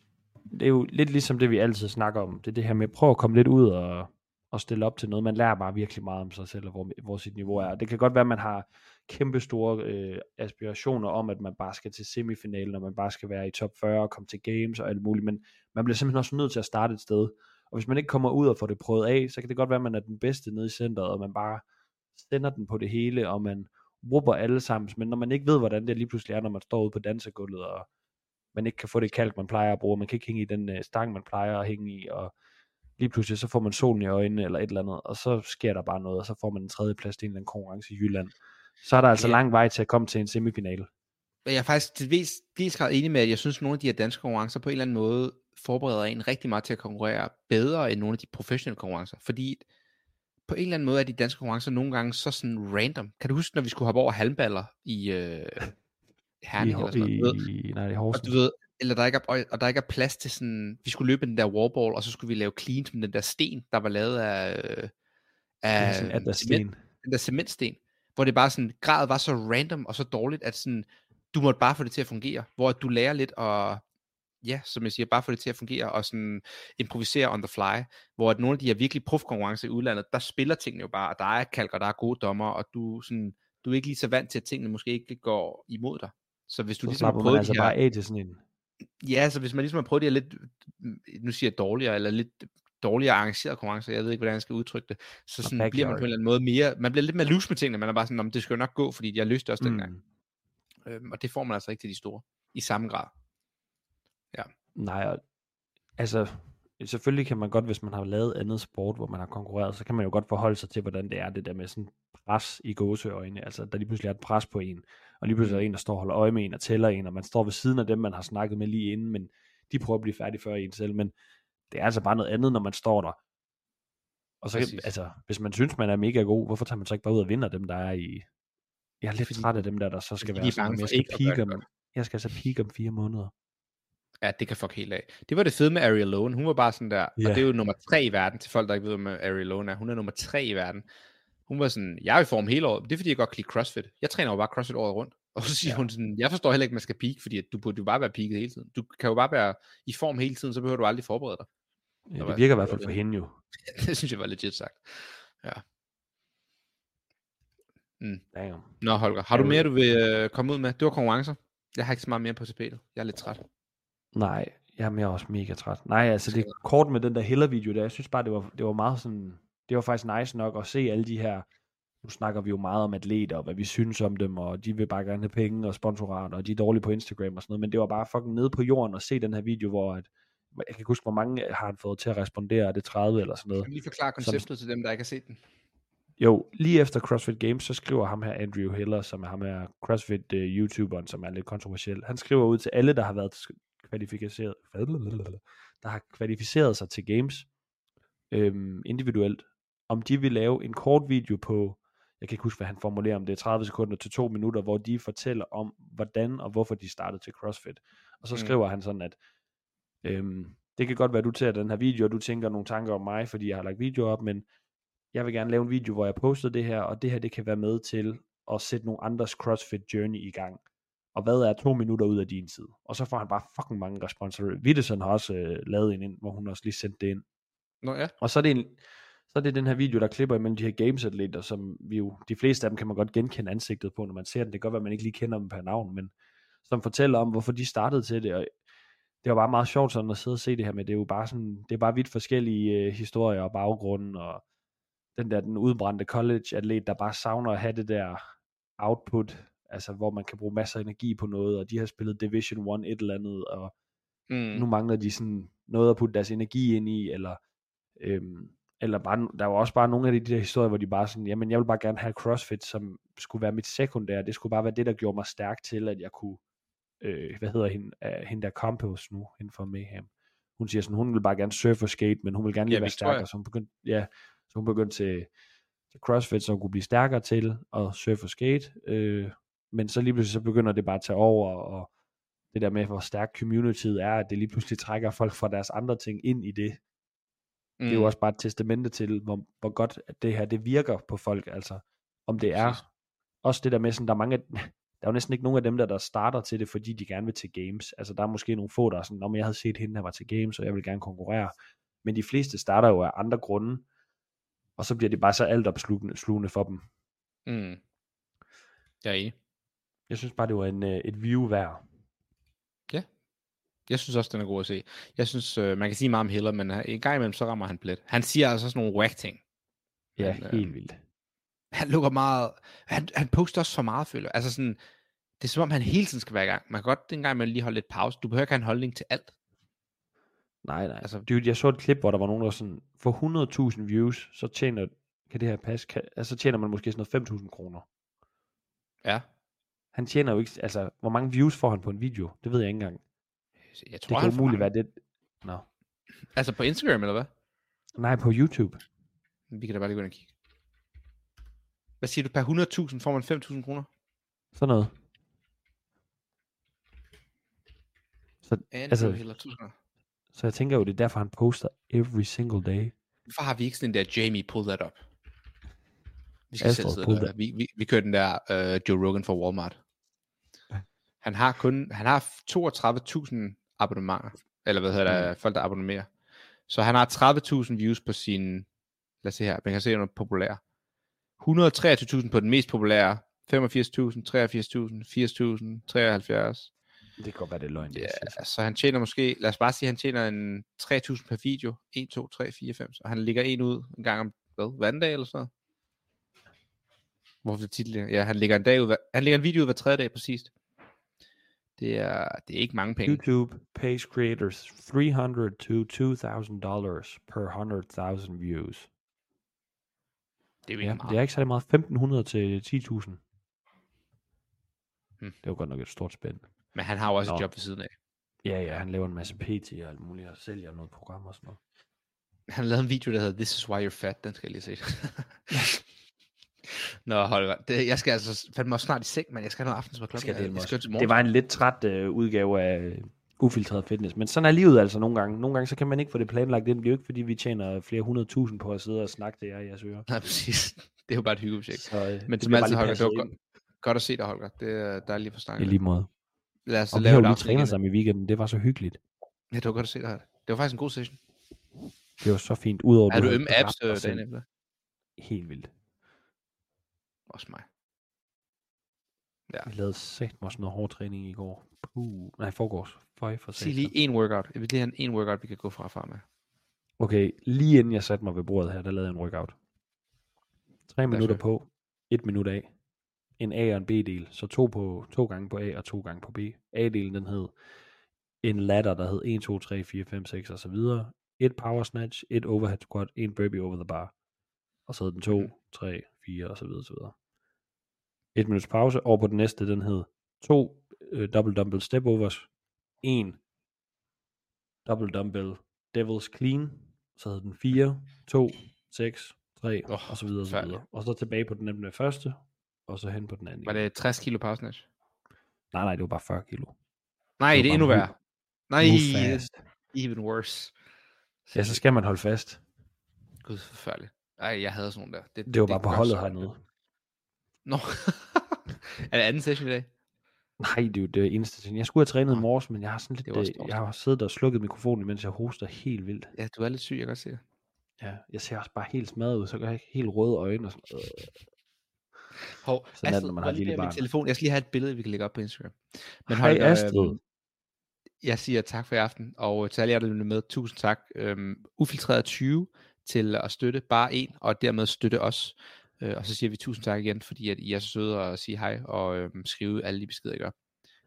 det er jo lidt ligesom det, vi altid snakker om. Det er det her med, prøv at komme lidt ud og, og stille op til noget. Man lærer bare virkelig meget om sig selv, og hvor, hvor sit niveau er. Det kan godt være, at man har kæmpe store øh, aspirationer om, at man bare skal til semifinalen, og man bare skal være i top 40 og komme til games og alt muligt, men man bliver simpelthen også nødt til at starte et sted. Og hvis man ikke kommer ud og får det prøvet af, så kan det godt være, at man er den bedste nede i centret, og man bare sender den på det hele, og man råber alle sammen. Men når man ikke ved, hvordan det lige pludselig er, når man står ude på dansegulvet, og man ikke kan få det kalk, man plejer at bruge, man kan ikke hænge i den øh, stang, man plejer at hænge i, og lige pludselig så får man solen i øjnene, eller et eller andet, og så sker der bare noget, og så får man en tredje plads til en eller anden konkurrence i Jylland. Så er der altså
Ja.
lang vej til at komme til en semifinale.
Men jeg er faktisk til vis, vis grad enig med, at jeg synes, at nogle af de her danske konkurrencer på en eller anden måde forbereder en rigtig meget til at konkurrere bedre end nogle af de professionelle konkurrencer. Fordi på en eller anden måde er de danske konkurrencer nogle gange så sådan random. Kan du huske, når vi skulle hoppe over halmballer i øh, Herning
I,
eller sådan noget?
I, nej, i
og
Horsens.
du ved, eller der ikke er, og- og der ikke er plads til sådan, vi skulle løbe den der warball, og så skulle vi lave cleans med den der sten, der var lavet af, af
sådan Atlas
cement,
sten.
den der cementsten, hvor det bare sådan, gradet var så random og så dårligt, at sådan, du måtte bare få det til at fungere, hvor du lærer lidt og ja, som jeg siger, bare få det til at fungere og sådan improvisere on the fly, hvor at nogle af de her virkelig profkonkurrencer i udlandet, der spiller tingene jo bare, og der er kalk, og der er gode dommer, og du, sådan, du er ikke lige så vant til, at tingene måske ikke går imod dig. Så hvis du
Så
ligesom har prøvet
altså
de her,
bare af til sådan en.
Ja, så hvis man ligesom har prøvet de her lidt, nu siger jeg dårligere, eller lidt dårligere arrangerede konkurrencer, jeg ved ikke, hvordan jeg skal udtrykke det, så sådan bliver man på en eller anden måde mere, man bliver lidt mere loose med tingene, man er bare sådan, "Nå, men det skal jo nok gå, fordi jeg løste også dengang.
Mm.
Øhm, og det får man altså ikke til de store, i samme grad.
Nej, og, altså selvfølgelig kan man godt, hvis man har lavet andet sport, hvor man har konkurreret, så kan man jo godt forholde sig til, hvordan det er, det der med sådan pres i gåseøjne, altså der lige pludselig er et pres på en, og lige pludselig er der en, der står og holder øje med en og tæller en, og man står ved siden af dem, man har snakket med lige inden, men de prøver at blive færdige før en selv, men det er altså bare noget andet, når man står der. Og så
Præcis.
altså, hvis man synes, man er mega god, hvorfor tager man så ikke bare ud og vinder dem, der er i... Jeg er lidt
Fordi-
træt af dem der, der så skal være sådan,
bange
"Jamen,
for
jeg skal peak om,
godt."
jeg skal altså peak om fire måneder.
Ja, det kan fuck helt af. Det var det fede med Ariel Lone. Hun var bare sådan der,
Ja.
og det er jo nummer tre i verden, til folk, der ikke ved, hvad Ariel Lone er. Hun er nummer tre i verden. Hun var sådan, jeg er i form hele året. Det er fordi, jeg godt kan lide CrossFit. Jeg træner jo bare CrossFit året rundt. Og så siger
Ja.
hun sådan, jeg forstår heller ikke, at man skal peak, fordi at du burde jo bare være peaket hele tiden. Du kan jo bare være i form hele tiden, så behøver du aldrig forberede dig.
Ja, det virker i hvert fald for hende jo.
det synes jeg var legit sagt. Ja. Mm.
Damn.
Nå, Holger, har du mere, du vil øh, komme ud med? Det var konkurrencer. Jeg har ikke så meget mere på tapetet. Jeg er lidt træt.
Nej, jamen, jeg er også mega træt. Nej, altså det er kort med den der Heller-video der. Jeg synes bare, det var, det var meget sådan... Det var faktisk nice nok at se alle de her... Nu snakker vi jo meget om atleter, og hvad vi synes om dem, og de vil bare gerne have penge og sponsorat, og de er dårlige på Instagram og sådan noget, men det var bare fucking nede på jorden at se den her video, hvor at, jeg kan ikke huske, hvor mange har han fået til at respondere, er det 30 eller sådan noget.
Kan lige forklare konceptet til dem, der ikke har set den?
Jo, lige efter CrossFit Games, så skriver ham her Andrew Hiller, som er ham her CrossFit uh, YouTuberen, som er lidt kontroversiel. Han skriver ud til alle, der har været kvalificeret, der har kvalificeret sig til Games øhm, individuelt, om de vil lave en kort video på, jeg kan ikke huske, hvad han formulerer, om det er 30 sekunder til 2 minutter, hvor de fortæller om, hvordan og hvorfor de startede til CrossFit. Og så
Mm.
skriver han sådan, at øhm, det kan godt være, at du tager den her video, og du tænker nogle tanker om mig, fordi jeg har lagt video op, men jeg vil gerne lave en video, hvor jeg poster det her, og det her, det kan være med til at sætte nogle andres CrossFit journey i gang. Og hvad er to minutter ud af din tid? Og så får han bare fucking mange responser. Wittesen har også øh, lavet en ind, hvor hun også lige sendte det ind.
Nå ja.
Og så er det en, så er det den her video, der klipper imellem de her games-atleter, som vi jo, de fleste af dem kan man godt genkende ansigtet på, når man ser den. Det kan godt være, at man ikke lige kender dem per navn, men som fortæller om, hvorfor de startede til det. Og det var bare meget sjovt sådan at sidde og se det her med. Det er jo bare sådan, det er bare vidt forskellige øh, historier og baggrunde, og den der, den udbrændte college-atlet, der bare savner at have det der output, altså hvor man kan bruge masser af energi på noget, og de har spillet Division 1 et eller andet, og
Mm.
nu mangler de sådan noget at putte deres energi ind i, eller, øhm, eller bare, der var også bare nogle af de, de der historier, hvor de bare sådan, jamen jeg vil bare gerne have CrossFit, som skulle være mit sekundære, det skulle bare være det, der gjorde mig stærk til, at jeg kunne, øh, hvad hedder hende, uh, hende der Campos nu, inden for Mayhem, hun siger sådan, hun vil bare gerne surfe og skate, men hun vil gerne lige
Ja,
være stærkere, så hun begyndte, ja, så hun begyndte til, til CrossFit, så hun kunne blive stærkere til at surfe og skate, øh, men så lige pludselig så begynder det bare at tage over, og det der med, hvor stærk communityet er, at det lige pludselig trækker folk fra deres andre ting ind i det. Mm. Det er jo også bare et testamente til, hvor, hvor godt at det her, det virker på folk, altså. Om det er også det der med, sådan, der er mange, der er jo næsten ikke nogen af dem der, der starter til det, fordi de gerne vil til games. Altså der er måske nogle få, der er sådan, om jeg havde set hende, der var til games, og jeg vil gerne konkurrere. Men de fleste starter jo af andre grunde, og så bliver det bare så alt opslugende slugende for dem.
Mm. Jeg er enig.
Jeg synes bare, det var en, øh, et view værd.
Jeg synes også, den er god at se. Jeg synes, øh, man kan sige meget om Hiller, men en gang imellem, så rammer han plet. Han siger altså sådan nogle whack ting.
Ja,
Men, øh,
helt vildt.
Han lukker meget... Han, han poster også for meget, føler. Altså sådan... Det er som om, han hele tiden skal være i gang. Man kan godt en gang imellem lige holde lidt pause. Du behøver ikke have en holdning til alt.
Nej, nej.
Altså-
Dude, jeg så et klip, hvor der var nogen, der sådan, for 100.000 views, så tjener, kan det her passe, kan, altså, så tjener man måske sådan noget 5.000 kroner.
Ja.
Han tjener jo ikke, altså, hvor mange views får han på en video? Det ved jeg ikke engang.
Jeg tror,
Det
han
kan
får
umuligt være det. Nå.
Altså på Instagram, eller hvad?
Nej, på YouTube.
Vi kan da bare lige gå ind og kigge. Hvad siger du? Per 100.000 får man 5.000 kroner?
Sådan noget. Så, Altså- så jeg tænker jo, det er derfor, han poster every single day.
Hvorfor har vi ikke sådan den der Jamie pull that up? Vi skal
Astrid,
selv sidde der. Vi, vi, vi kører den der uh, Joe Rogan for Walmart. Han har kun, han har 32.000 abonnementer, eller hvad hedder det, folk der abonnerer. Så han har 30.000 views på sin, lad os se her, man kan se noget populære. 123.000 på den mest populære, 85.000, 83.000, 80.000, 73.
Det kan godt være, det er løgn. det
Ja, så han tjener måske, lad os bare sige, han tjener en 3.000 per video. 1, 2, 3, 4, 5. Og han lægger en ud en gang om, hvad, hver eller sådan noget? Hvorfor det tit ligger? Ja, han lægger en, dag ud, hver- han lægger en video ud hver tredje dag præcist. Det er, det er ikke mange penge.
YouTube pays creators 300 to 2,000 dollars per 100,000 views.
Det er jo
Ja,
ikke meget.
det er ikke særlig meget. 1.500 til 10.000.
Hmm.
Det var godt nok et stort spænd.
Men han har jo også et
Nå.
job ved siden af.
Ja, ja, han laver en masse PT og alt muligt, og sælger noget program og sådan noget.
Han lavede en video, der hedder This is why you're fat. Den skal jeg lige se. Nå, Holger. Det, jeg skal altså fandme også snart i seng, men jeg skal have noget aftensmad klokken.
Skal dele
jeg skal
også.
til morgen.
Det var en lidt træt øh, udgave af øh, ufiltreret fitness, men sådan er livet altså nogle gange. Nogle gange så kan man ikke få det planlagt ind. Det er jo ikke, fordi vi tjener flere hundredtusind på at sidde og snakke til jer i jeres ører.
Nej, præcis. Det er jo bare et hyggeprojekt.
Så, øh,
Men
det
som altid, Holger, det var godt, godt at se dig, Holger. Det er dejligt at få
I lige måde.
Lad os
Og vi
lave
har
et
jo lige trænet sammen i weekenden. Det var så hyggeligt.
Ja, det var godt at se dig. Det var faktisk en god session.
Det var så fint. Udover,
Er du ømme apps øh,
selv.
dagen efter?
Helt vildt.
Også mig.
Vi lavede sagt mig sådan noget hård træning i går. Puh. Nej, forgårs. Føj for
Sig lige en workout. Jeg vil lige have en workout, vi kan gå fra og fra med.
Okay, lige inden jeg satte mig ved bordet her, der lavede jeg en workout. Tre minutter
fedt.
på, et minut af. En A og en B-del, så to, på, to gange på A og to gange på B. A-delen den hed en ladder, der hed 1, 2, 3, 4, 5, 6 og så videre. Et power snatch, et overhead squat, en burpee over the bar. Og så hed den 2,
Mhm.
3, 4 og så videre, så videre. Et minuts pause, over på den næste, den hed to øh, double dumbbell step overs, en double dumbbell devil's clean, så hed den 4, 2, 6, 3
Åh,
oh, og så videre, og så videre. Og så tilbage på den nemlig første, og så hen på den anden.
Var det 60 kilo power snatch?
Nej, nej, det var bare 40 kilo.
Nej,
Det
det, er endnu værre. Nej, even worse.
Ja, så skal man holde fast.
Gud, forfærdeligt. Ej, jeg havde sådan nogle der.
Det var bare på holdet hernede.
Nå. er det anden session i dag?
Nej, det er jo det eneste ting. Jeg skulle have trænet i morges, men jeg har sådan
Det
lidt,
også
øh, jeg har siddet og slukket mikrofonen, mens jeg hoster helt vildt.
Ja, du er lidt syg, jeg kan godt se det.
Ja, jeg ser også bare helt smadret ud, så gør jeg ikke helt røde øjne og sådan øh.
Hov,
Sådan er det,
Astrid,
når man har lille barn.
telefon. Jeg skal lige have et billede, vi kan lægge op på Instagram. Men
Hej,
Holger,
Astrid.
øhm, jeg siger tak for i aften, og til alle jer, der med, tusind tak. Øhm, Ufiltreret 20 til at støtte bare en, og dermed støtte os. Øh, og så siger vi tusind tak igen, fordi at I er så søde at sige hej og øhm, skrive alle de beskeder, I gør.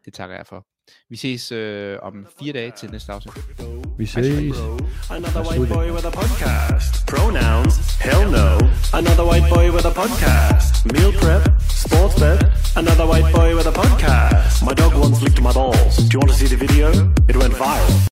Det takker jeg for. Vi ses øh, om fire dage til næste afsnit.
Vi
Bro,
ses.
Another white boy with a podcast. Pronouns? Hell no. Another white boy with a podcast. Meal prep? Sports bet? Another white boy with a podcast. My dog once licked my balls. Do you want to see the video? It went viral.